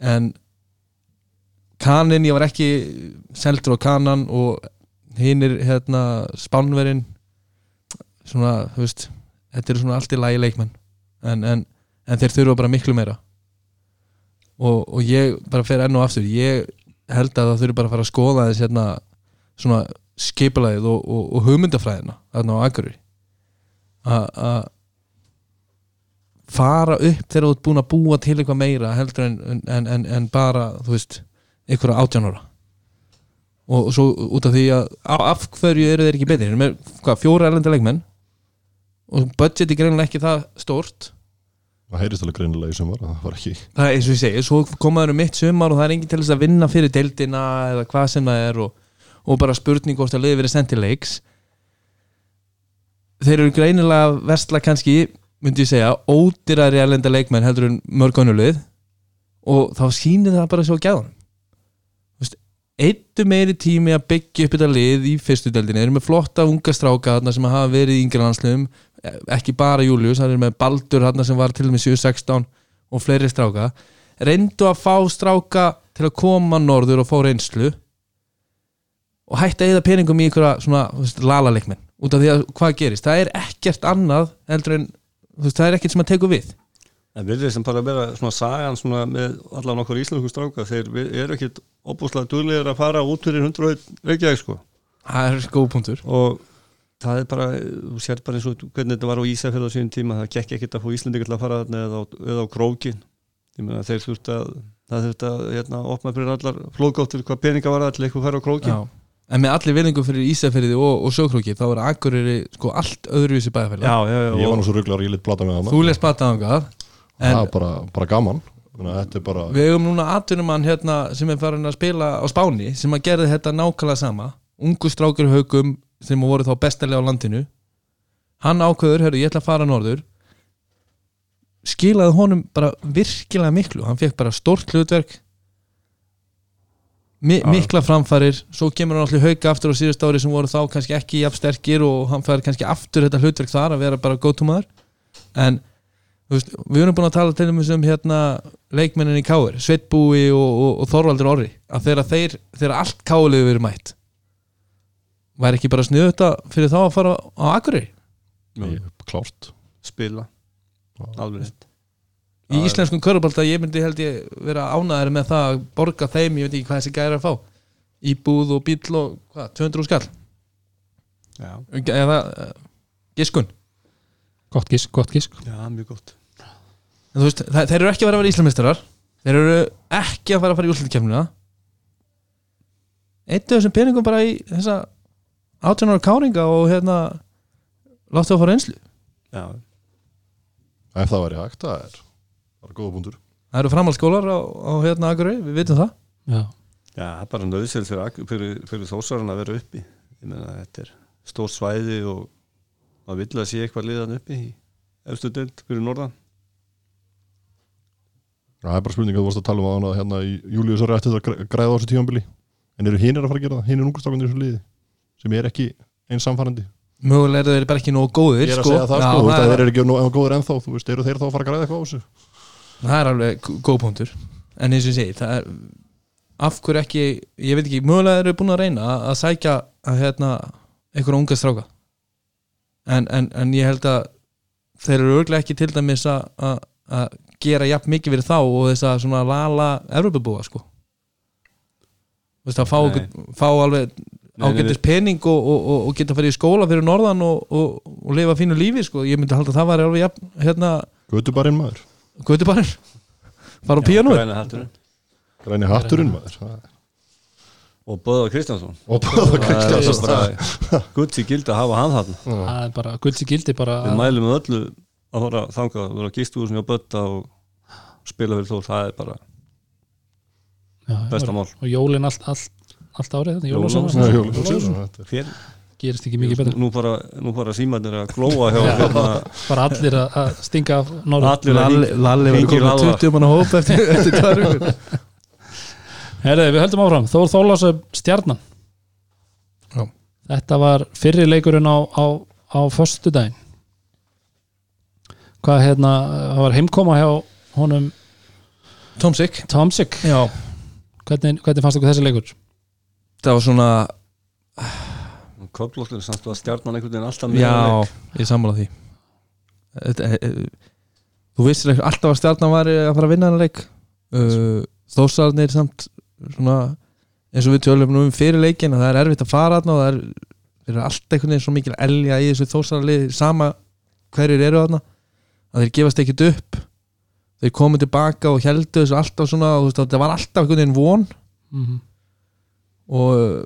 En kanin, ég var ekki seldur á kanan og hinn er hérna spánverinn svona, þú veist þetta eru svona allt í lagi leikmenn. En, en, en þeir þurfa bara miklu meira og, og ég bara fer enn og aftur, ég held að það þurfi bara að fara að skoða þess hérna svona skipulagið og, og, og hugmyndafræðina þarna á Akureyri. Að fara upp þegar þú ert búin að búa til eitthvað meira heldur en, en, en, en bara þú veist, einhverja átjánóra og svo út af því að af hverju eru þeir ekki betri? Hvað, fjóra erlenda leikmenn? Og budgeti greinlega ekki það stórt Það heyrist alveg greinilega í sumar að Það var ekki. Það er eins og ég segi, svo komaður um mitt sumar og það er enginn til þess að vinna fyrir deildina eða hvað sem það er og, og bara spurning hvort að liði verið sendt til leiks. Þeir eru greinilega að versla kannski, myndi ég segja ódýrari erlenda leikmenn heldur en mörg önnulið og þá sýnir það bara svo gæðan. Eittu meiri tími að byggja upp þetta lið í fyrstu deildinni, þeir eru með flotta unga stráka sem hafa verið í yngri landsliðum ekki bara Július, það er með Baldur þarna sem var til og með 7-16 og fleiri stráka reyndu að fá stráka til að koma norður og fá reynslu og hætti að eða peningum í svona þú veist, lalalikmenn út af því að hvað gerist, það er ekkert annað heldur en veist, það er ekkert sem að teku við. En við erum bara að vera svona sagan svona með allan okkur íslensku stráka þeir eru ekkit óbúslega duglegir að fara út fyrir 101 reykjavík sko. Það er góð punktur. Og það er bara, þú sér bara eins og hvernig þetta var á Ísafjörð á síðan tíma, það gekk ekkit að fá Íslendingar til að fara þarna eða á, eða á krókin ég meina þeir þurft að það þurft að hérna, opna fyrir allar flóðgáttur hvað peninga var það til eitthvað að fara á krókin Já. en með allir vinningu fyrir Ísaferiði og, og Sjókróki þá er Akureyri sko allt öðruvísi bæðafæli já, já, já, Ég var og, nú svo rugglar, ég lit blata með hana þú les bataðangað Það en er bara, bara gaman. Er bara við hefum núna atvinnumann hérna sem er farin að spila á Spáni sem að gerði þetta nákvæmlega sama. Ungu strákur haugum sem voru þá bestalega á landinu. Hann ákveður, hörru, ég ætla að fara norður. Skilaði honum bara virkilega miklu. Hann fekk bara stórt hlutverk mi mikla framfarir. Svo kemur hann allir hauga aftur á síðust ári sem voru þá kannski ekki jafn sterkir og hann fær kannski aftur þetta hlutverk þar að vera bara góttumaður en veist, við erum búin að tala til um um hérna leikmennin í Káir, Sveitbúi og, og, og Þorvaldur Orri að þegar þeir, þegar allt Káirlegu verið mætt væri ekki bara sniðu þetta fyrir þá að fara á Akureyri? Ég, klárt. Spila. Alveg rétt. Í íslenskum körubálta ég myndi held ég vera ánæður með það að borga þeim, ég veit ekki hvað þessi gæri að fá. Íbúð og bíl og hvað, 200 skall? Já, eða uh, giskun. Gott gísk, gott gísk já, mjög gott. En þú veist, þe- þeir eru ekki að vera að vera íslamistarar þeir eru ekki að fara að fara í úrslutkefnina eittu þessum peningum bara í þessa 18 ára káringa og hérna láttu að fara einslu já, Ef það væri hægt, það er bara góða búndur það eru framhaldsskólar á, á hérna Akurey, við vitum það. Já, já, það er bara nöðsel fyrir, fyrir, fyrir þósarinn að vera uppi. Ég meina þetta er stórt svæði og maður vill að sé eitthvað liðan uppi í efstu deild fyrir norðan. Það er bara spurning að þú varst að tala um að hérna í er eftir að græ- græða á þessu tímanbili En eru hinir að fara að gera það? Hinir ungustákundir í þessu liði sem er ekki eins samfærandi mögulega eru þeir bara ekki nógu góðir Ég er að sko. segja það Já, sko, það, það er, er ekki nú góður ennþá Þú veist, eru þeir þá að fara að græða eitthvað á þessu? það er alveg góð punktur. En eins og ég segi, það er af hverju ekki, ég veit ekki mögulega eru búin að reyna að, að sækja að hérna, einhverja unga stráka. En, en, en ég held að þeir eru örglega ekki til dæmis að, að, að gera jafn mikið fyrir þá og þess að svona lala Evropabúa sko. Þú veist, að fá, fá alveg ágættis pening og, og, og, og geta farið í skóla fyrir norðan og, og, og lifa fínu lífi sko. ég myndi halda að það var alveg jafn, hérna, Götubarinn maður, götubarinn. [LAUGHS] Fara á hatturinn. Græni hatturinn maður. Og Böða Kristjánsson. Og er Kristjánsson. í gildi að hafa hann bara guldsi gildi bara við mælum öllu að fara þangað að vera sem hjá Bötta og spila fyrir þó, það er bara já, besta mál. og jólin allt, allt allt árið Hver, gerist ekki mikið betur? nú bara, nú bara símanir að glóa hjá hérna, bara allir að, að stinga allir að laða. 20 manna hóp eftir, [LAUGHS] eftir tvær vikur. Herði, við höldum áfram, Þór Þórlásöf stjarnan. Já. Þetta var fyrri leikurinn á, á, á föstudaginn. Hvað hérna, það var heimkoma hjá honum Tomsik Tomsik Já. Hvernig, hvernig fannst ykkur þessi leikur? Það var svona Köflóttur samt að stjarnan einhvern veginn alltaf meira Já, leik. ég sammála því Þetta, e, e, Þú vissir alltaf að stjarnan var að fara að vinna hennar leik uh, Þósarnir samt svona eins og við tölum nú um fyrir leikin að það er erfitt að fara þarna og það er, er alltaf einhvern veginn svo mikil elja í þessu þósarlið sama hverjir eru þarna að þeir gefast ekkit upp þeir komið tilbaka og heldu þessu alltaf svona og þú veist, það var alltaf einhvern veginn von Mm -hmm. Og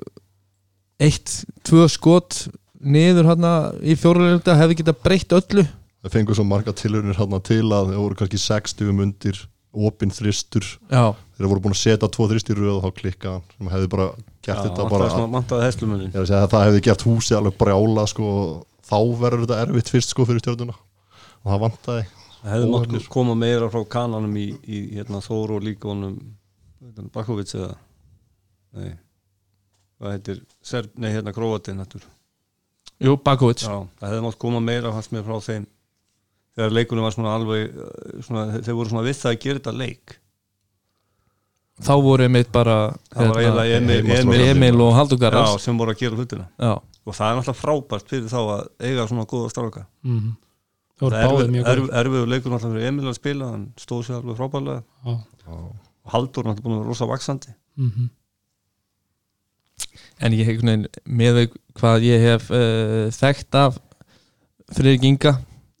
eitt, tvö skot niður hérna í fjóruleglunda hefði geta breytt öllu. Það fengur svo marga tilhörnir hérna til að það voru kannski 60 undir opinn þristur. Já, þeir voru búin að setja tvo þristir í röð og þá klikka hann. Sem hefði bara gert Já, þetta bara að það hefði gert húsi alveg brjála sko, og þá verður þetta erfitt fyrst sko fyrir stjórnuna. Og það vantaði Það hefði mátt koma meira frá kananum í, í hérna, Þóru og líkonum Bakovits eða? Nei Hvað heitir, Serb, nei hérna nættur jú, Bakovic Já, það hefði mátt koma meira fannst mér frá þeim. Þegar leikunum var svona alveg uh, svona, þeir voru svona við það að gera þetta leik. Þá voru einmitt bara eiginlega Emil, Emil- Emil, og Haldur já, Garðars. sem voru að gera hlutina. Já, og það er náttúrulega frábært fyrir þá að eiga svona góða stráka. Mm -hmm. Það er erfið, góð erfiðu leikur náttúrulega fyrir Emil að spila hann stóð sér alveg frábærlega. Og Haldur náttúrulega búin að vera rosa vaksandi mm -hmm. En ég hef með hvað ég hef uh, þekkt af Friðrik Inga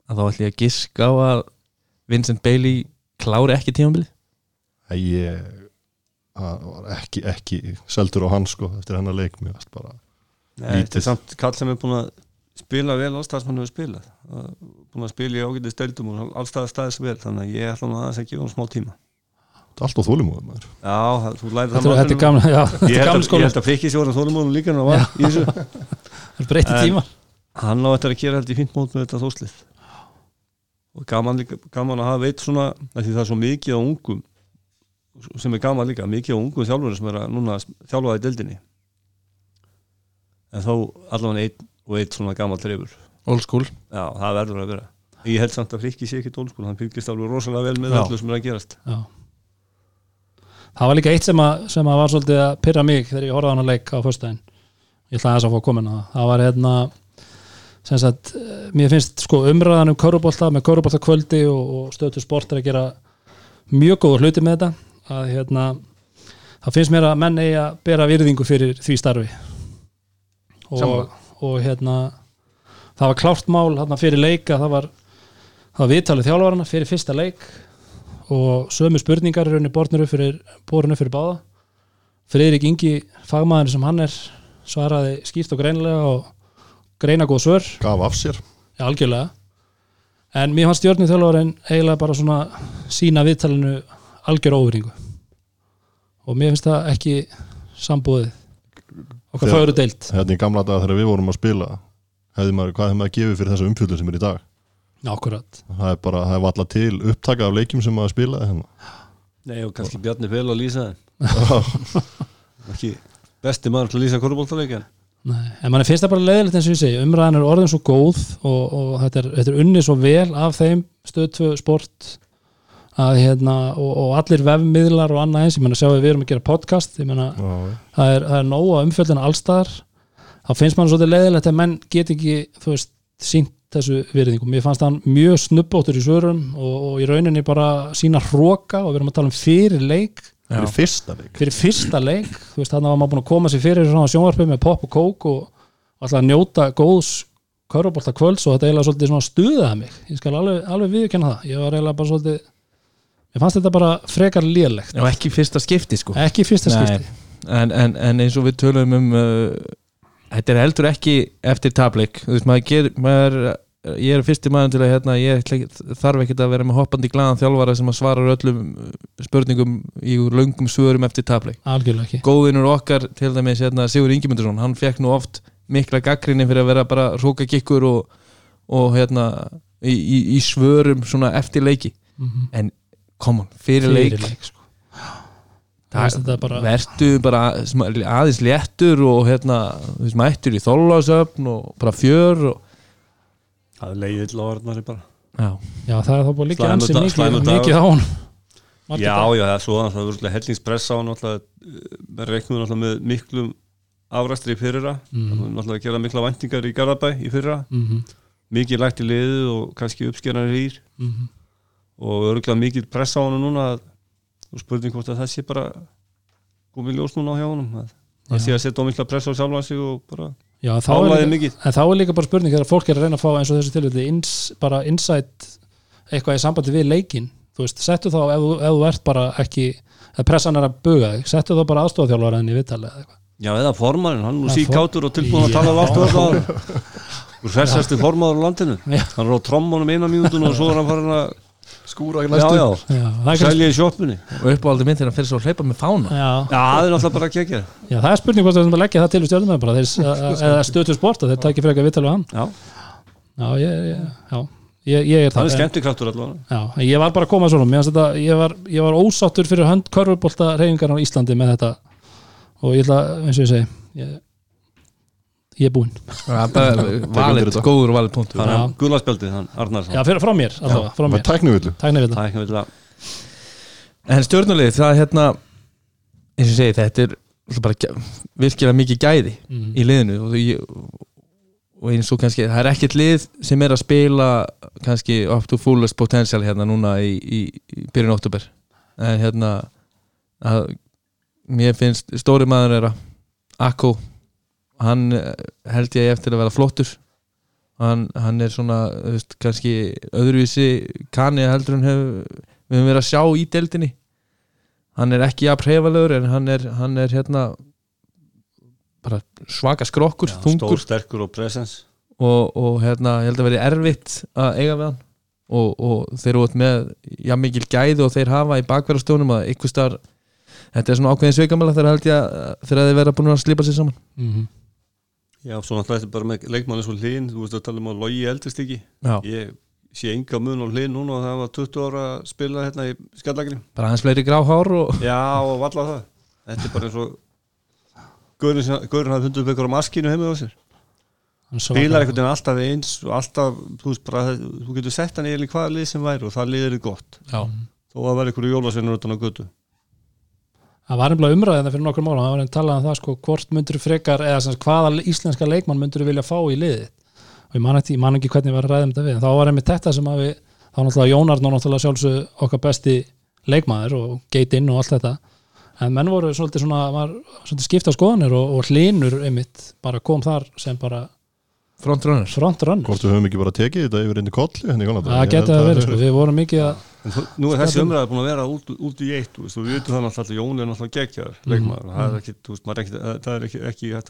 að þá ætlum ég að giska á að Vincent Bailey klári ekki tímabilið. Nei, ég það var ekki, ekki seldur á hann sko eftir hennar leik mér bara Nei, þetta er samt kall sem er búin að spila vel allstað sem hann hefur spilað. Búin að spila í ágætið stöldum og allstað staðis vel þannig að ég ætla nú aðeins að gefa hann smá tíma er alltaf þólumóðum maður. Já, þú læri það Þetta þetta er gamla, já, þetta er gamla að, ég skóla. held að frikki sér að þólumónum líka en það var í þessu. [LAUGHS] Það er breytti tíma. hann á þetta að gera held í fínt mót með þetta þóslið og gaman, líka, gaman að hafa veit svona af því það er svo mikið á ungum sem er gaman líka, mikið á ungum þjálfurum sem er að núna þjálfaði deildinni. En þó allavega einn og einn svona gaman trefur Old school. Já, það verður að vera. Ég held samt að frikki sé ekki dólskul hann fylgist alveg rosalega vel með Já. öllu sem er að gerast Já. Það var líka eitt sem að, sem að var svolítið að pyrra mig þegar ég horfði á hana leik á föstudaginn. Ég ætla aðeins að fá að koma inn á það. Það var hérna sagt, mér finnst sko umræðan um körubólta með körubólta kvöldi og, og stöðtu sport er að gera mjög góða hluti með þetta. Að hérna það finnst mér að menn eigi að bera virðingu fyrir því starfi. Og, og hérna það var klárt mál hérna fyrir leik að það var það var viðtalið þjálfarana fyrir fyrsta leik og sömu spurningar er rauninni borðnir upp fyrir, fyrir báða. Friðrik Ingi, fagmaður sem hann er svaraði skýrt og greinlega og greina góð svör. Gaf af sér. Ja, algjörlega. En mér fannst stjórnum þjálfarinn eiginlega bara svona sína viðtalinu algjör óveringu og mér finnst það ekki sambúðið okkar fögru deilt hérna í gamla daga þegar við vorum að spila hefði maður, hvað hefði maður gefið fyrir þessa umfjöldun sem er í dag Akkurat. Það er bara, það er valla til upptaka af leikjum sem maður spilaði hérna. Nei, og kannski Bjarni Fel að lýsa þeim. [LAUGHS] Ekki besti maður til að lýsa korfbóltaleikin Nei, en mann finnst það bara leiðilegt eins og ég segi umræðan er orðin svo góð og, og þetta, er, þetta er unnið svo vel af þeim stöðtvö sport að hérna og, og allir vefmiðlar og annað eins, ég meina sjáum við við erum að gera podcast ég meina Já, það er, það er nóg að umfjöldina allstaðar þá finnst mann svolítið leiðilegt að menn get ekki, þú veist, sínt þessu virðingum, mér fannst hann mjög snubbóttur í svörum og, og í rauninni bara sína hróka og við erum að tala um fyrir leik. Fyrir fyrsta leik. Fyrir fyrsta leik þú veist, þannig var maður búin að koma sér fyrir svona sjónvarpi með pop og kók og alltaf að njóta góðs körubólta kvölds og þetta eiginlega svolítið svona stuðaði mig. Ég skal alveg, alveg viðkenna það. Ég var eiginlega bara svolítið ég fannst þetta bara frekar lélegt. Já, ekki fyrsta skipti sko. Ekki fyrsta Nei. skipti. En, en, en eins og við tölum um uh, þetta er heldur ekki eftir tablik ég er fyrsti maður til að hérna, ég þarf ekkert að vera með hoppandi glaðan þjálfara sem að svarar öllum uh, spurningum í löngum svörum eftir ekki. Góðinur okkar til dæmis hérna, Sigur Ingimundsson, hann fekk nú oft mikla gaggrinni fyrir að vera bara rókagikkur og, og hérna í, í, í svörum svona eftir leiki. Mm en come on, fyrir leik sko. Það bara vertu bara aðeins léttur og hérna, þú veist, mættur í þólasöfn og bara fjör og, það er varnari bara. Já, Já, það er þá búin að liggja Slæmur ansi dag- mikið, mikið á hún já, já, það er svo að það er hellingspress á hann náttúrulega reiknum með miklum afræstri í fyrra. Mm. náttúrulega að gera mikla væntingar í Garðabæ í fyrra. Mm mikið lægt í liðið og kannski uppskeran hýr -hmm. og örgulega mikið press á hann núna að, og spurning hvort að það sé bara komið ljós núna á hjá honum að það sé að setja á mikla press á sjálfan sig og bara Já, þá er álæði líka, mikið. en þá er líka bara spurning þegar fólk er að reyna að fá eins og þessu tilvæti ins, bara insight eitthvað í sambandi við leikin þú veist, settu þá ef, þú- ef þú ert bara ekki ef pressan er að buga þig, settu þá bara aðstofþjálfaraðin í viðtalið eða eitthvað. Já, eða formarinn, hann er síkátur og tilbúin að tala látt og alltaf [LAUGHS] Þú hressasti formaður á landinu. Já. Hann er á trommunum eina mínútun og svo er hann farin að skúra ekki Já, næstu er selja í sjoppunni. Og uppáhaldi þegar hann fyrir svo að hleypa með fána. Já, Já, það er náttúrulega bara að kekja. Já, það er spurning hvort það er að leggja það til í stjórnum bara, þeir, [LAUGHS] eða stötu sport að þeir takki frekar viðtalið við hann. Já, Já, ég, já, ég, ég er það er það. skemmtikraftur allavega. Já, ég var bara að koma svona. Þetta, ég, var, ég var ósáttur fyrir hönd körfubólta reyfingar á Íslandi með þetta. Og ég ætla, eins og ég segi ég, er búinn. Valið, þetta. góður og valið að gulaspjaldið, hann Arnarsson. Já, fyrir, frá mér, allavega, frá mér. er vilja En stjórnulegi, það er hérna eins og segi, þetta er bara virkilega mikið gæði mm. í liðinu og, ég, og eins og kannski það er ekkert lið sem er að spila kannski up to fullest potential hérna núna í, í, í byrjun oktober en hérna að, mér finnst stóri maður er að Akko hann eh, held ég eftir að vera flottur. Hann, hann er svona veist, kannski öðruvísi kanni heldur en hef, við höfum verið að sjá í deildinni. Hann er ekki að prefalegur en hann er, hann er hérna bara svaka skrokkur, Já, þungur. Stór, sterkur og presens. Og, og hérna, ég held að veri erfitt að eiga við hann. Og, og þeir eru út með já mikil gæði og þeir hafa í bakverðarstjónum að einhver starf þetta er svona ákveðin sveikamæla þegar held ég að þegar þeir vera búin að slípa sér saman. Mm Já, svo þetta er bara með leikmann eins og hlinn Þú veist að tala um að logi eldist ekki. Já. Ég sé enga mun á hlinn núna og það var 20 ára að spila hérna í skallagri bara hans fleiri gráhár og Já, og valla það. Þetta er bara eins og Gaurin hafði upp eitthvað á maskinu heimið á sér. Spilar einhvern veginn alltaf eins og alltaf, þú veist bara þú getur sett hann í hvaða lið sem væri og það liðir er gott. Já, þó að vera einhverju jólasveinur utan á götu Það var nefnilega umræðina fyrir nokkur mála það var einn talað um það sko, hvort myndur frekar eða sagt, hvaða íslenska leikmann myndur vilja fá í liðið og ég man ekki, man ekki hvernig var að ræða um þetta við en þá var einmitt þetta sem að við þá náttúrulega Jónarn og náttúrulega sjálfsög okkar besti leikmaður og geit inn og allt þetta. En menn voru svolítið svona, var, svolítið skipta skoðanir og, og hlinur einmitt bara kom þar sem bara frontrunner frontrunner hvort við höfum ekki bara tekið þetta yfir inn í kolli í daga. það Ég geti held að að vera sko, við vorum mikið að nú er þessi umræði búin að vera út, út í eitt þú veist, og við veitum það náttúrulega að Jón er náttúrulega geggjar leikmaður, mm. það er ekki, þú veist, maður er ekki það er ekki, ekki að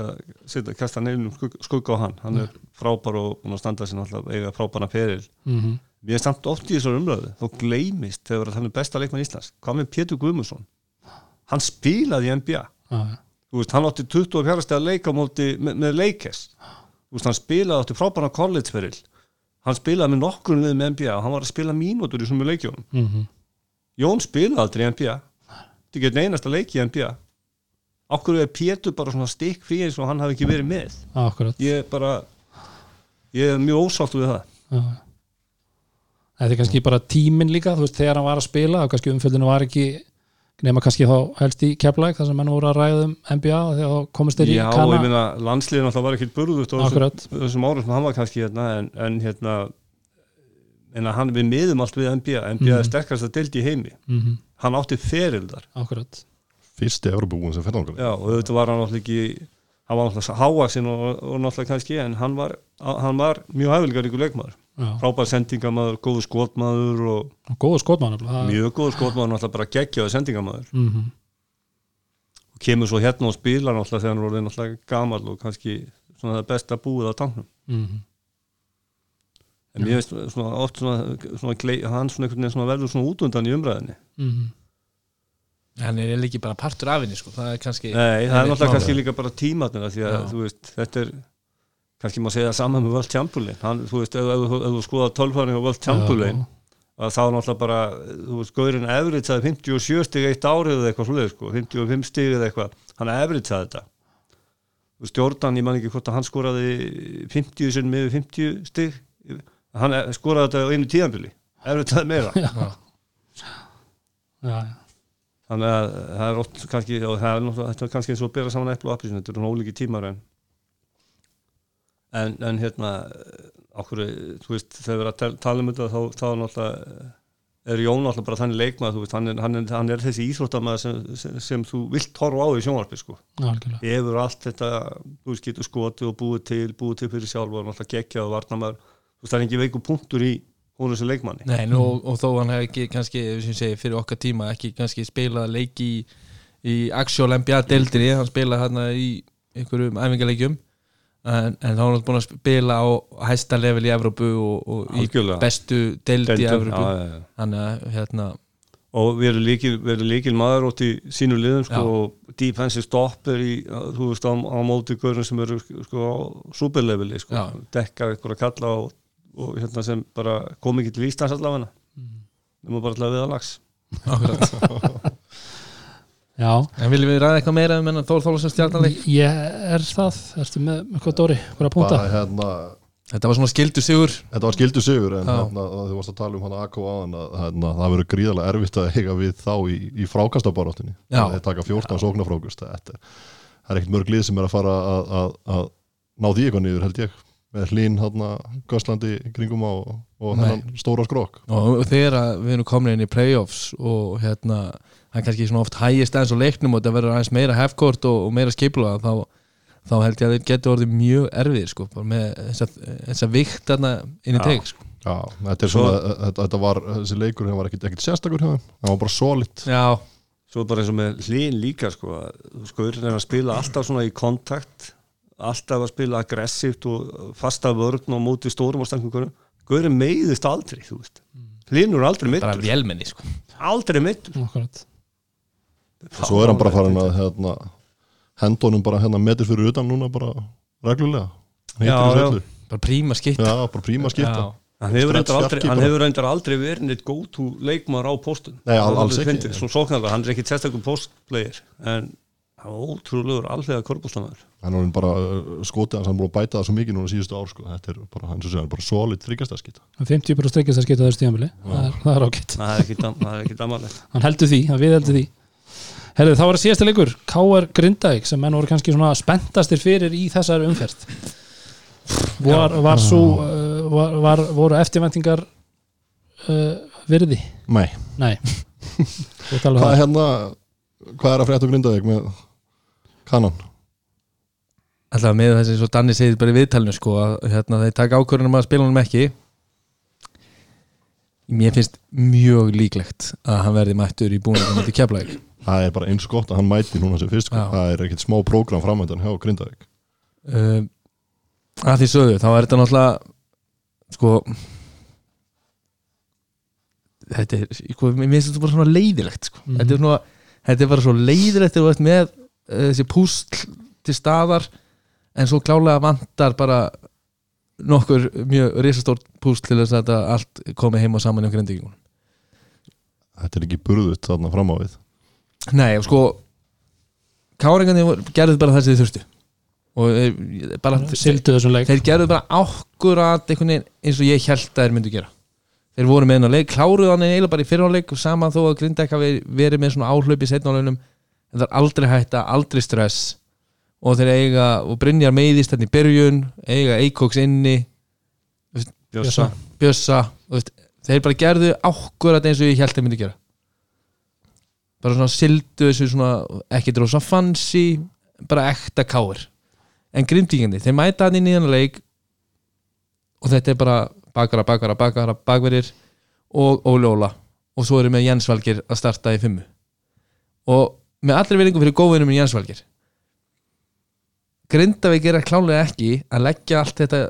setja, kasta nefnum skugga, á hann, hann er frábær og búin að standa sér náttúrulega eiga frábæra feril. Mm -hmm. Við erum samt oft í þessar umræðu þá gleymist þegar það er besta leikmann Íslands. Hvað með Þú veist, hann átti 24 steg að leika á móti með, með leikes þú veist, hann spilaði átti frábæra collegeferil hann spilaði með nokkur með NBA og hann var að spila mínútur í svona leikjónum mm -hmm. Jón spilaði aldrei NBA þetta er ekki einasta leiki í NBA okkur er Pétur bara svona stikk frí eins og hann hafi ekki verið með? Akkurat. Ég er bara ég er mjög ósáttu við það. Já. Þetta er kannski bara tíminn líka þú veist, þegar hann var að spila og kannski umfjöldinu var ekki nema kannski þá helst í keflæk þar sem menn voru að ræða um NBA þegar þá komist þeir í Já, og kanna ég meina, landsliðin alltaf var ekkert burðust á þessum, árum sem hann var kannski hérna, en, en hérna en hann við miðum allt við NBA NBA Mhm. er sterkast að deldi í heimi. Mm -hmm. hann átti ferildar Akkurat. Fyrsti Evropabúin sem fyrir Já, og auðvitað var hann alltaf ekki hann var alltaf hávaxinn og, og náttúrulega kannski en hann var, hann var mjög hæfilegar ykkur leikmaður, Já. frábær sendingamaður góður skotmaður og skotmann mm mjög góður skotmaður náttúrulega bara geggjaði sendingamaður -hmm. og kemur svo hérna og spilar náttúrulega þegar hann voru náttúrulega gamal og kannski svona það besta búið á tanknum Mm -hmm. en mér veist svona oft svona, svona glei, hann svona einhvern veginn svona verður svona útundan í umræðinni mm. hann er ekki bara partur af henni sko. það er kannski Nei, það er náttúrulega kannski líka bara tímatnir því að Já. þú veist, þetta er kannski má segja saman með World hann, þú veist, ef, þú skoða tölfæring á World Chamberlain að þá náttúrulega bara, þú veist, Gaurin efritsaði 57 stig eitt árið eða eitthvað svoleið, sko, 55 stig eða eitthvað. Hann efritsaði þetta. Jordan, ég man ekki hvort að hann skoraði 50 sinn með 50 stig. Hann e- skoraði þetta á einu tíðanbili efritsaði meira. Já. Já, já. þannig að það er oft kannski og það er þetta er kannski eins og að bera saman eplu og appisinu, þetta eru ólíki tímar en en, en hérna okkur, þú veist, þegar við erum að tala um þetta þá, þá er náttúrulega er Jón náttúrulega bara þannig leikmað, veist, hann er, hann er, hann er þessi íþróttamæður sem, sem, sem þú vilt horfa á í sjónvarpi, sko. Yfir allt þetta, þú veist, getur skotið og búið til, búið til fyrir sjálf og náttúrulega geggjað og varnamæður, þú veist, það er ekki veiku punktur í hún þessu leikmanni. Nei, nú, og, þó hann hef ekki kannski sem segi, fyrir okkar tíma ekki kannski spilað leiki í, í Axial NBA deildinni, hann spilaði hérna í einhverjum æfingarleikjum en, en þá er hann búin að spila á hæsta level í Evrópu og, og í bestu deild í Evrópu já, já, já. þannig að hérna og við erum líkil, við erum líkil maður út í sínu liðum sko, og defensive stop er í, þú veist, á, á móti görnum sem eru sko á superleveli sko, Já. dekkar eitthvað að kalla og, og hérna sem bara kom ekki til Íslands allavega Mm. við erum bara til að viða lags akkurat. [LAUGHS] Já, en viljum við ræða eitthvað meira um enn Þór Þólasson stjarnarleik ég er það. Ertu með með hvað Dóri, hvað að punta? bara hérna þetta var svona skildu sigur. Þetta var skildu sigur en hérna, þú varst að tala um hana Akko áðan að hérna, það verður gríðarlega erfitt að eiga við þá í, í frákastabaráttunni. Já. þeir taka 14 sóknarfrákust þetta það er ekkert mörg lið sem er að fara að, að, að ná því eitthvað niður held ég með hlín hérna Gösslandi kringum á og, og þennan stóra skrok og þegar að við erum komin inn í playoffs og hérna það er kannski svona oft hægist aðeins á leiknum og þetta verður aðeins meira hefkort og, og meira skipula þá, þá held ég að þeir getur orðið mjög erfið sko, bara með þessa, vikt þarna inn í teik sko. Já, þetta er svona, þetta, þetta var þessi leikur, það var ekkert, ekkert sérstakur hjá þeim það var bara solid. Já, svo bara eins og með hlýn líka sko, að skaurin er að spila alltaf svona í kontakt alltaf að spila aggressíft og fasta vörn og móti stórum og stangum Gaurin meiðist aldrei, þú veist. Hlynur er aldrei bara mittur, vélmenni sko. aldrei mittur Akkurat. Og svo er hann bara farin að hérna, hendunum bara hérna metir fyrir utan núna bara reglulega. Já, já. söllu. bara príma skipt já, bara príma skipta. Hann hefur reyndar aldrei, verið neitt go-to leikmar á postun Nei, al- alls ekki. hann er ekki testakum postplayer en hann var ótrúlegur alvega körbústamæður hann er orðinn bara uh, skotið hans, hann búin að bæta það svo mikið núna síðustu ár sko. þetta er bara, hann er bara solid þryggjastæðskitt 50% strekkist að skipta þessu tíðanbili það, er- það er ágætt. Hann heldur því, hann við heldur því Herðu, þá var það síðasta leikur, K.R. Grindavík sem menn voru kannski svona spenntastir fyrir í þessari umferð var, var svo uh, var, var, voru eftirvæntingar uh, virði? Nei, Nei [LAUGHS] um hvað er hérna hvað er að frétta á Grindavík með kanan? alltaf með þessi svo Danni segir bara í viðtalinu sko, að hérna, þeir taka ákvörðunum að spila honum ekki mér finnst mjög líklegt að hann verði mættur í búinum til keflæk það er bara eins gott að hann mæti núna sem fyrst sko. Já. það er ekkert smá prógram framöndan hjá Grindavík uh, að því sögðu þá er þetta náttúrulega sko þetta er, sko, mér finnst þetta bara svona leiðilegt sko. Mhm. þetta, er svona, þetta er bara svo leiðilegt þegar þú ert með uh, þessi púsl til staðar en svo klálega vantar bara nokkur mjög risastórt púsl til þess að þetta allt komi heim og saman í grindvíkunum þetta er ekki burðut þarna fram á við Nei, sko Káringarnir gerðu bara það sem þið þurftu. Og bara, Sildu þessum leik. þeir gerðu bara akkurat einhvern veginn eins og ég held að þeir myndu gera. Þeir voru með hennar leik, kláruðu hann eiginlega bara í fyrirháleik og saman þó að Grindæk hafi verið með svona áhlaup í setnáleunum en það er aldrei hætta, aldrei stress. Og þeir eiga, og Brynjar meiðist þetta í byrjun, eiga Eikoks inni Bjössa, Bjössa, þeir bara gerðu akkurat eins og ég held að þeir myndu gera bara svona sildu þessu svona, ekki drósa fancy bara ekta káir. En grindvíkjandi, þeir mæta hann í þennan leik og þetta er bara bakara, bakara, bakara, bakverir og Óli Óla. Og svo erum við Jens Valgir að starta í fimmu. Og með allri viljingum fyrir góðvinum í Jens Valgir Grindavík er að klálega ekki að leggja allt þetta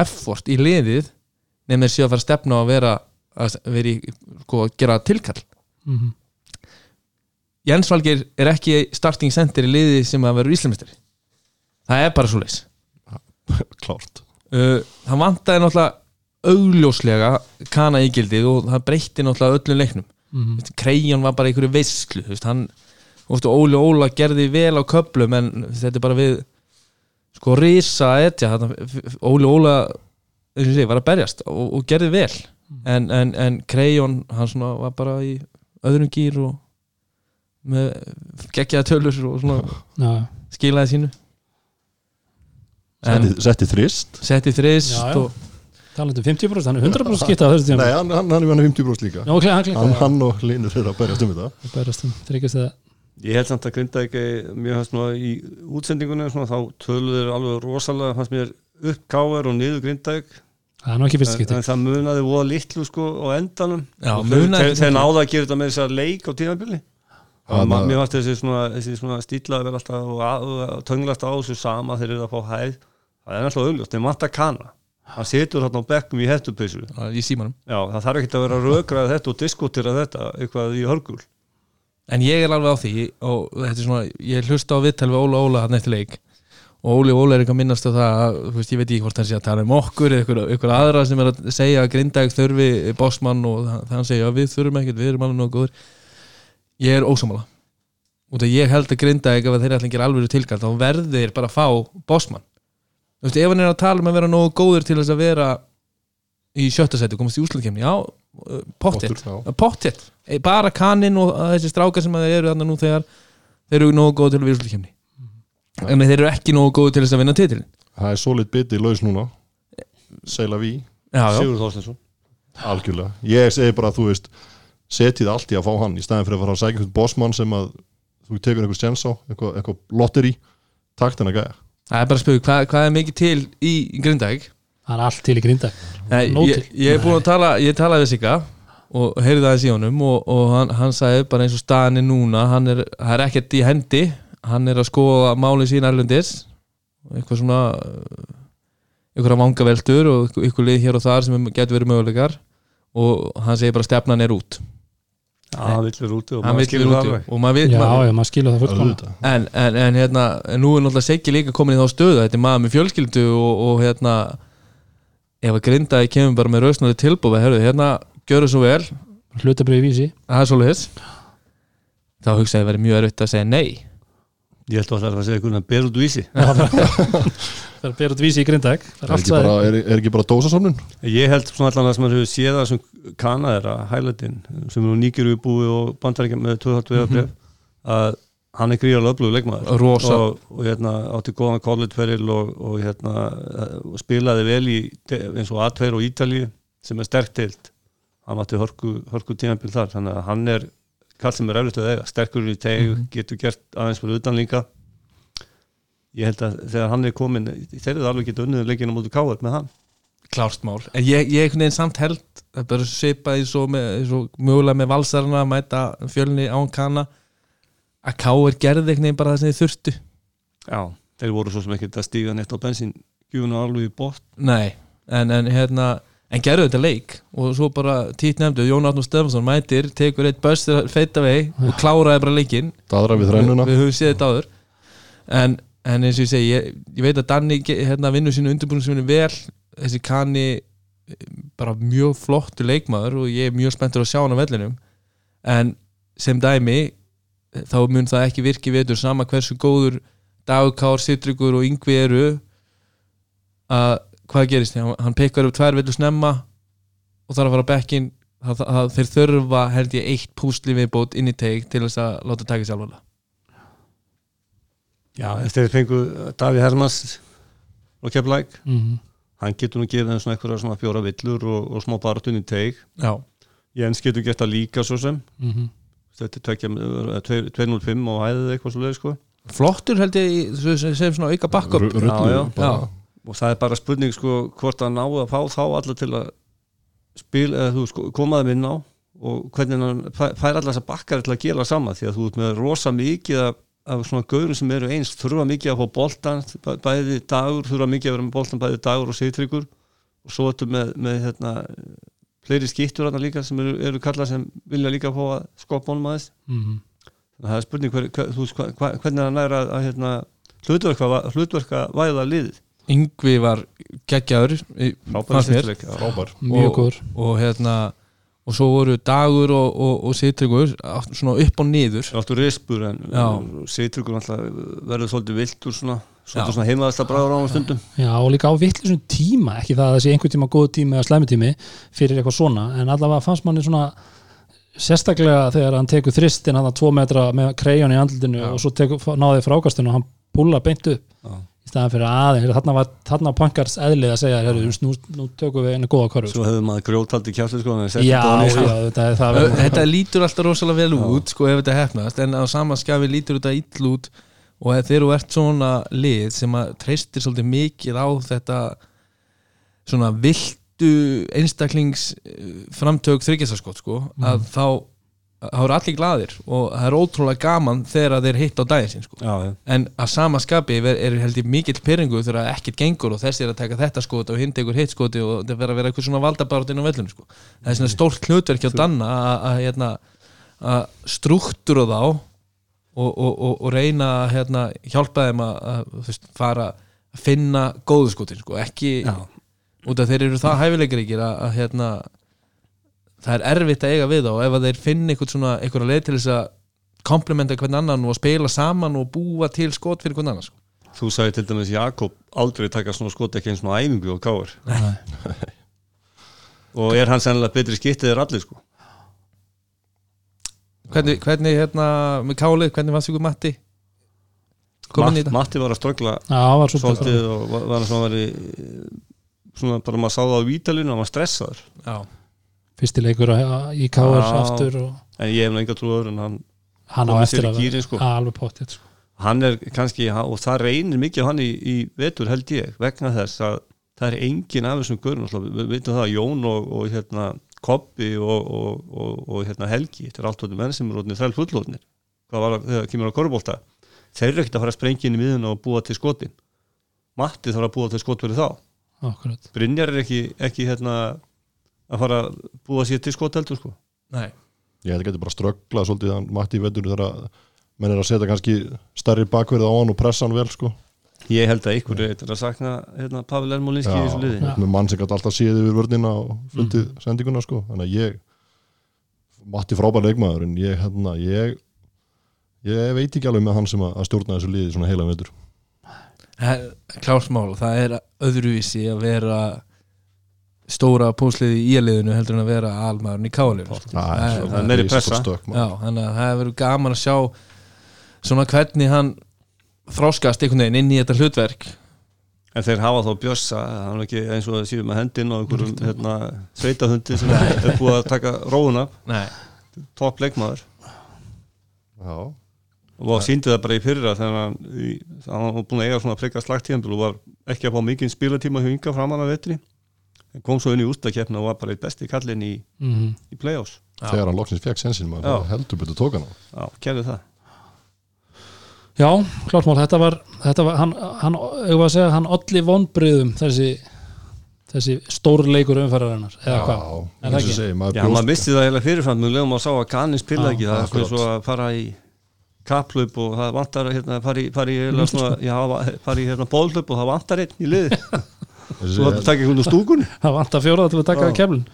effort í liðið nefnir séu að fara að stefna að vera að vera í, sko, gera tilkall. Mm Jens Valgeir er ekki starting center í liði sem að vera íslamistir það er bara svo leis [LAUGHS] klárt. Uh, hann vantaði náttúrulega augljóslega kana ígildið og það breytti náttúrulega öllum leiknum. -hmm. Krejjan var bara einhverju veist, hann, veist, Óli Óla gerði vel á köplum en þetta er bara við sko risa etja Óli Óla eins og ég segi, var að berjast og, og gerði vel. En, en, en Krejjan hann var bara í öðrum gýr og með geggjaða tölur og svona Já, skilaði sínu. Setti, setti þrist. Setti þrist talandi um 50% hann er 100% skipta á þessu tíma nei, hann, hann, hann er hann 50 bróst líka. Já, ok, hann hann, og Linur er að berjast um þetta. Bærast um, þryggjast það Ég held samt að grinda ekki mjög hans nú í útsendingunni svona, þá töluður alveg rosalega fannst mér upp káver og niður grindaðik Það er nú ekki fyrst en, skipti en það munaði voða litlu sko á endanum. Þeir, ekki náða að gera þetta með þess að leik á tímabili. Hann- Mér fannst þessi svona, svona stílaði vel alltaf og, og tönglast á þessu sama þeir eru að fá hæð. Það er náttúrulega augljóst, þeir matta kana. Hann situr þarna á bekkum í hettupeysu í símanum. Já, það þarf ekki að vera að rökraða þetta og diskutera þetta eitthvað í hörgul. En ég er alveg á því og þetta er svona, ég hlusta á viðtal við Óla Óla hann eftir leik og Óli Óla er eitthvað að minnast á það veist, ég veit ekki hvort hann sé að tala um okkur eða ykkur, ykkur aðra sem er að segja að Grindag þurfi bossmann og það- það hann segja að við þurfum ekkert, við erum alveg nógu góður ég er ósamála út af ég held að Grindag ef þeir ætla að gera alveg tilkall þá verður þeir bara að fá bossmann. Þú veist, ef hann er að tala um að vera nógu góður til þess að vera í sjötta seti, komast í úslutkemni, já, uh, pottet Pottur, já. pottet, Eh, bara kaninn og þessi strákar sem að eru þarna nú þegar þeir eru nógu góð til að virðslu kemni en þeir eru ekki nógu góð til þess að vinna titilin það er solid biti laus núna. Seila Ví, Sigur Þorstensson algjörlega. Ég segi bara að þú veist setið allt í að fá hann í staðin fyrir að fara að sækja einhvern bossmann sem að þú tekur einhvers tjens á eitthvað, eitthvað lotteri takt hennar gæja. Það er bara að spjóða hvað, hvað er mikið til í Grindag Það er allt til í grinda Nei, Nóg ég, ég er búin að tala ég talaði við Sigga og heyrði aðeins í honum og, og hann, hann sagði bara eins og staðan er núna hann er, það er ekkert í hendi. Hann er að skoða máli sín erlendis. Eitthvað svona einhverja vangaveltur og eitthvað- eitthvað lið hér og þar sem getur verið möguleikar. Og hann segir bara stefnan er út hann vill vera úti og maður skilur það og maður Já, maður, já, maður skilur það Auðvitað. en, en, en hérna en nú er náttúrulega Siggi líka komin í þá stöðu þetta er maður með fjölskyldu og, og hérna ef að grindaði kemur bara með rausnari tilbúið herru, hérna, gjöru svo vel. Hlutabrið í vísi. Það er þá hugsaði að vera mjög erfitt að segja nei Ég held að það er að segja einhvern veginn ber út vísi. [LAUGHS] Það er að bera út vísi í grindag er, er ekki bara, er, er ekki bara dósasofnun Ég held svona allan að sem maður hefur séð það sem kanað er að hælætin sem nú nýgjöru búi og bandaríkja með 2,5 veðabref að hann er gríðarlega öflugur leikmaður. Rosa. og, og hérna átti góðan kolletferil og, og hérna og spilaði vel í eins og A2 og Ítalíu sem er sterkt deilt hann átti hörku, hörku tímabil þar þannig að hann er kall sem er eflut að eiga. Sterkur í teg, getur gert aðeins fyrir utan líka. Ég held að þegar hann er komin þeir eru alveg getið unnið leikinu mútið káður með hann. Klárst mál. En ég, ég einhvern veginn samt held það er eins og, með, eins og mögulega með valsarana að mæta fjölni án kana að K.R. gerði einhvern veginn bara það sem þið þurftu. Já, þeir voru svo sem ekkert að stíga neitt á bensín gjúna alveg í bótt nei, en, en hérna en gerðu þetta leik og svo bara tít nefndu, Jón Átnur Stefansson mætir tekur eitt börstir feita vei og kláraði bara leikinn. Daðra við við, höfum séð þetta áður. En, en eins og ég segi, ég, ég veit að Danni hérna, vinnur sínu undirbúinisvinni vel. Þessi kanni bara mjög flottu leikmaður og ég er mjög spenntur að sjá hann á vellinum. En sem dæmi þá mun það ekki virki vetur sama hversu góður Dagkár, Sittryggur og Yngvi eru að hvað gerist? Hann, hann pekkar upp tvær villu snemma og þarf að fara á bekkin þeir þurfa held ég eitt púsli viðbót inn í teik til þess að láta taka sér alvarlega Já, eftir þeir fengu Daví Hermans og Keflæk Mhm. hann getur nú gefið þeim svona eitthvað svona fjóra villur og, og smá baratun í teig já, Jens getur gert það líka svo sem. Mhm. þetta er tvekja- eh, tve- 205 og hæðið eitthvað svo leið sko. Flottur held ég í- sem, svona auka backup. Ru- rullu Já, já. Og það er bara spurning sko hvort að ná að fá þá alla til að spila eða þú sko, koma þeim inn á og hvernig hann fær fær alla þessar bakkar til að gera sama því að þú ert með rosa mikið af, af svona gaurum sem eru eins þurfa mikið að fá boltan bæ- bæði dagur, þurfa mikið að vera með boltan bæði dagur og sýtryggur og svo ertu með, með hérna, fleiri skýttur þarna líka sem eru, eru kallað sem vilja líka fá að skoppa honum aðeins. Mm að það er spurning hver, hver, hva, hvernig hann er að, að hérna, hlutverka væða liðið Yngvi var geggjaður mjög góður. og hérna og svo voru dagur og, og, og sittryggur svona upp og niður. Það er alltaf rispur en Já. Seytryggur verður svolítið viltur svona, svona heimaðasta bræður á hann stundum. Já, og líka á vittlisum tíma ekki það að það sé einhvern tíma góð tími eða slæmi tími fyrir eitthvað svona, en allavega fannst manni svona sérstaklega þegar hann tekur þristin hann að tvo metra með krejón í andlutinu og svo tekur, náði frákastinu og hann púla beint upp. Já. Í staðan fyrir aðeins, þarna var þarna var pankars eðlið að segja, heyrðu, nú, nú tökum við einu góða körfu. Svo hefur maður grjótaldi kjásli sko, en Já, já, sko. þetta er það þetta lítur alltaf rosalega vel út sko ef þetta hefnast en á sama skafi lítur þetta ill út og ef þegar þú ert svona lið sem að treystir svolítið mikið á þetta svona viltu einstaklings eh, framtök þryggjastaskot sko að þá þá eru allir glaðir og það er ótrúlega gaman þegar þeir hitt á daginn sín sko en að sama skapi er, er held ég mikill pyrringu þegar ekkert gengur og þessi er að taka þetta skot og hinn tekur hitt skoti og það verður að vera eitthvað svona valdabarátt inn á vellinu sko. það er svona stórt hlutverk hjá Danna að- hérna, að struktúra þá og, og, og, og reyna að hérna, hjálpa þeim að, veist, fara að finna góðu skotin sko. ekki Já. út af þeir eru það hæfileikaríkir að hérna, það er erfitt að eiga við þá. Og ef að þeir svona eitthvað leið til þess að komplementa hvern annan og spila saman og búa til skot fyrir hvern annan sko. Þú sagði til dæmis Jakob aldrei taka svona skot ekki eins og æfingu og káir og er hann sennilega betri skýttið er allir sko? Hvernig, hvernig hérna með kálið, hvernig var sigur Matti? Komin í Matt, Matti var að ströggla Já, það var svo svolítið og var, var svona var í svona bara maður sá það á vítalinu hann var stressaður. Já. Fyrsti leikur á- í Já. aftur og en ég hef nú enga trúður en hann, hann á eftir að gírinn, sko. vera alveg pottið sko. hann er kannski og það reynir mikið hann í, í vetur held ég vegna þess að það er engin af þessum görun við veitum það Jón og, og hérna Koppi og, og, og, og hérna Helgi þetta er allt tóttum menn sem er rótnið þræl fullóðnir hvað var að- þegar kemur á korfbólta þeir eru ekkert að fara að sprengja inn í miðun og búa til skotin Matti þarf að búa til skot fyrir þá Akkurat. Brynjar er ekki, ekki hérna að fara að búa sér til skot heldur sko. Nei. ég held að geti bara strögglað svolítið hann mætti í vetur þegar menn er að setja kannski stærri bakverð á hann og pressa hann vel sko. Ég held að ykkur er að sakna hérna, Pavel Ermolinski í þessu liði. Já. með mann sem gæti alltaf séð yfir vörnina og fundið sendinguna sko. Þannig að ég matti frábær leikmaður en ég, hérna, ég ég veit ekki alveg með hann sem að að stjórna þessu liði svona heila vetur. Klársmál, það er öðruvísi að vera stóra púsliði í liðinu heldur en að vera almaðurinn í sko. það er- það meiri pressa. þannig að það verður gaman að sjá svona hvernig hann þráskast einhvern veginn inn í þetta hlutverk. En þeir hafa þá bjössa, hann er ekki eins og það síðan með hendin og einhverjum hérna, sveitahundi sem er búið að taka róuna, Nei. topp leikmaður. Já, og síndi það bara í fyrra þegar hann, í, hann var búin að eiga svona frekar slagtíðanbíl og var ekki að fá mikið spilatíma hjá ynga framan að vetri kom svo inn í ústakefna og var bara eitt besti kallinn í, Mm í play-offs. Þegar hann loksins fekk sensin maður Já. heldur betur tók hann á. Já, gerði það. Já, klártmál, þetta var, þetta var hann, hann, ég var að segja, hann olli vonbriðum þessi, þessi stór leikur umferðarinnar, eða hvað? Er það eins og ekki? segi, maður Já, maður misti það eiginlega fyrirfram. Mjög lögum að sá að Ganin spila Já, ekki. Það er sko svo að fara í kaplaup og það vantar að hérna, fara í, fara í, eiginlega svona, já, fara í hérna, bólhlaup og það vantar einn í liði [LAUGHS] og þetta segi, taka einhvern úr stúkunni. Það vantar fjóraða til að taka Já. keflin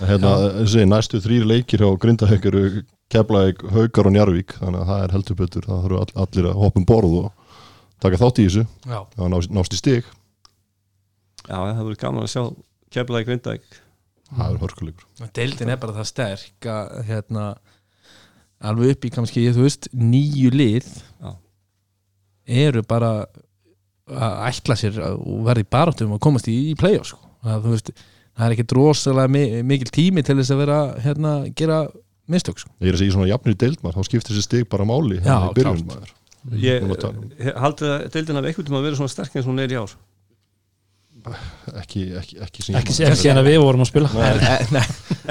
hérna, segi, næstu þrýr leikir hjá Grindavík eru Keflavík, Haukar og Njarvík þannig að það er heldur betur, það þurfa all, allir að hoppa um borð og taka þátt í þessu. Já. það nást, nást í stig. Já, það verður gaman að sjá keflaði grindæk það er hörkuleikur. Deildin er bara það sterk að hérna alveg upp í kannski, þú veist, nýju lið Já. eru bara að ætla sér að- og verði baráttum að komast í, í play-off sko. að, þú veist, það er ekkit rosalega mi mikil tími til þess að vera hérna, gera mistök sko. ég er að segja svona jafnir deildmar, þá skiptir þessi stig bara máli Já, hérna Ég að um. haldið að deildin af einhvern tíma að vera svona sterk eins og hún er í ár? Ekki, ekki, ekki, sem Ekki ekki en að við vorum að spila. En, nei,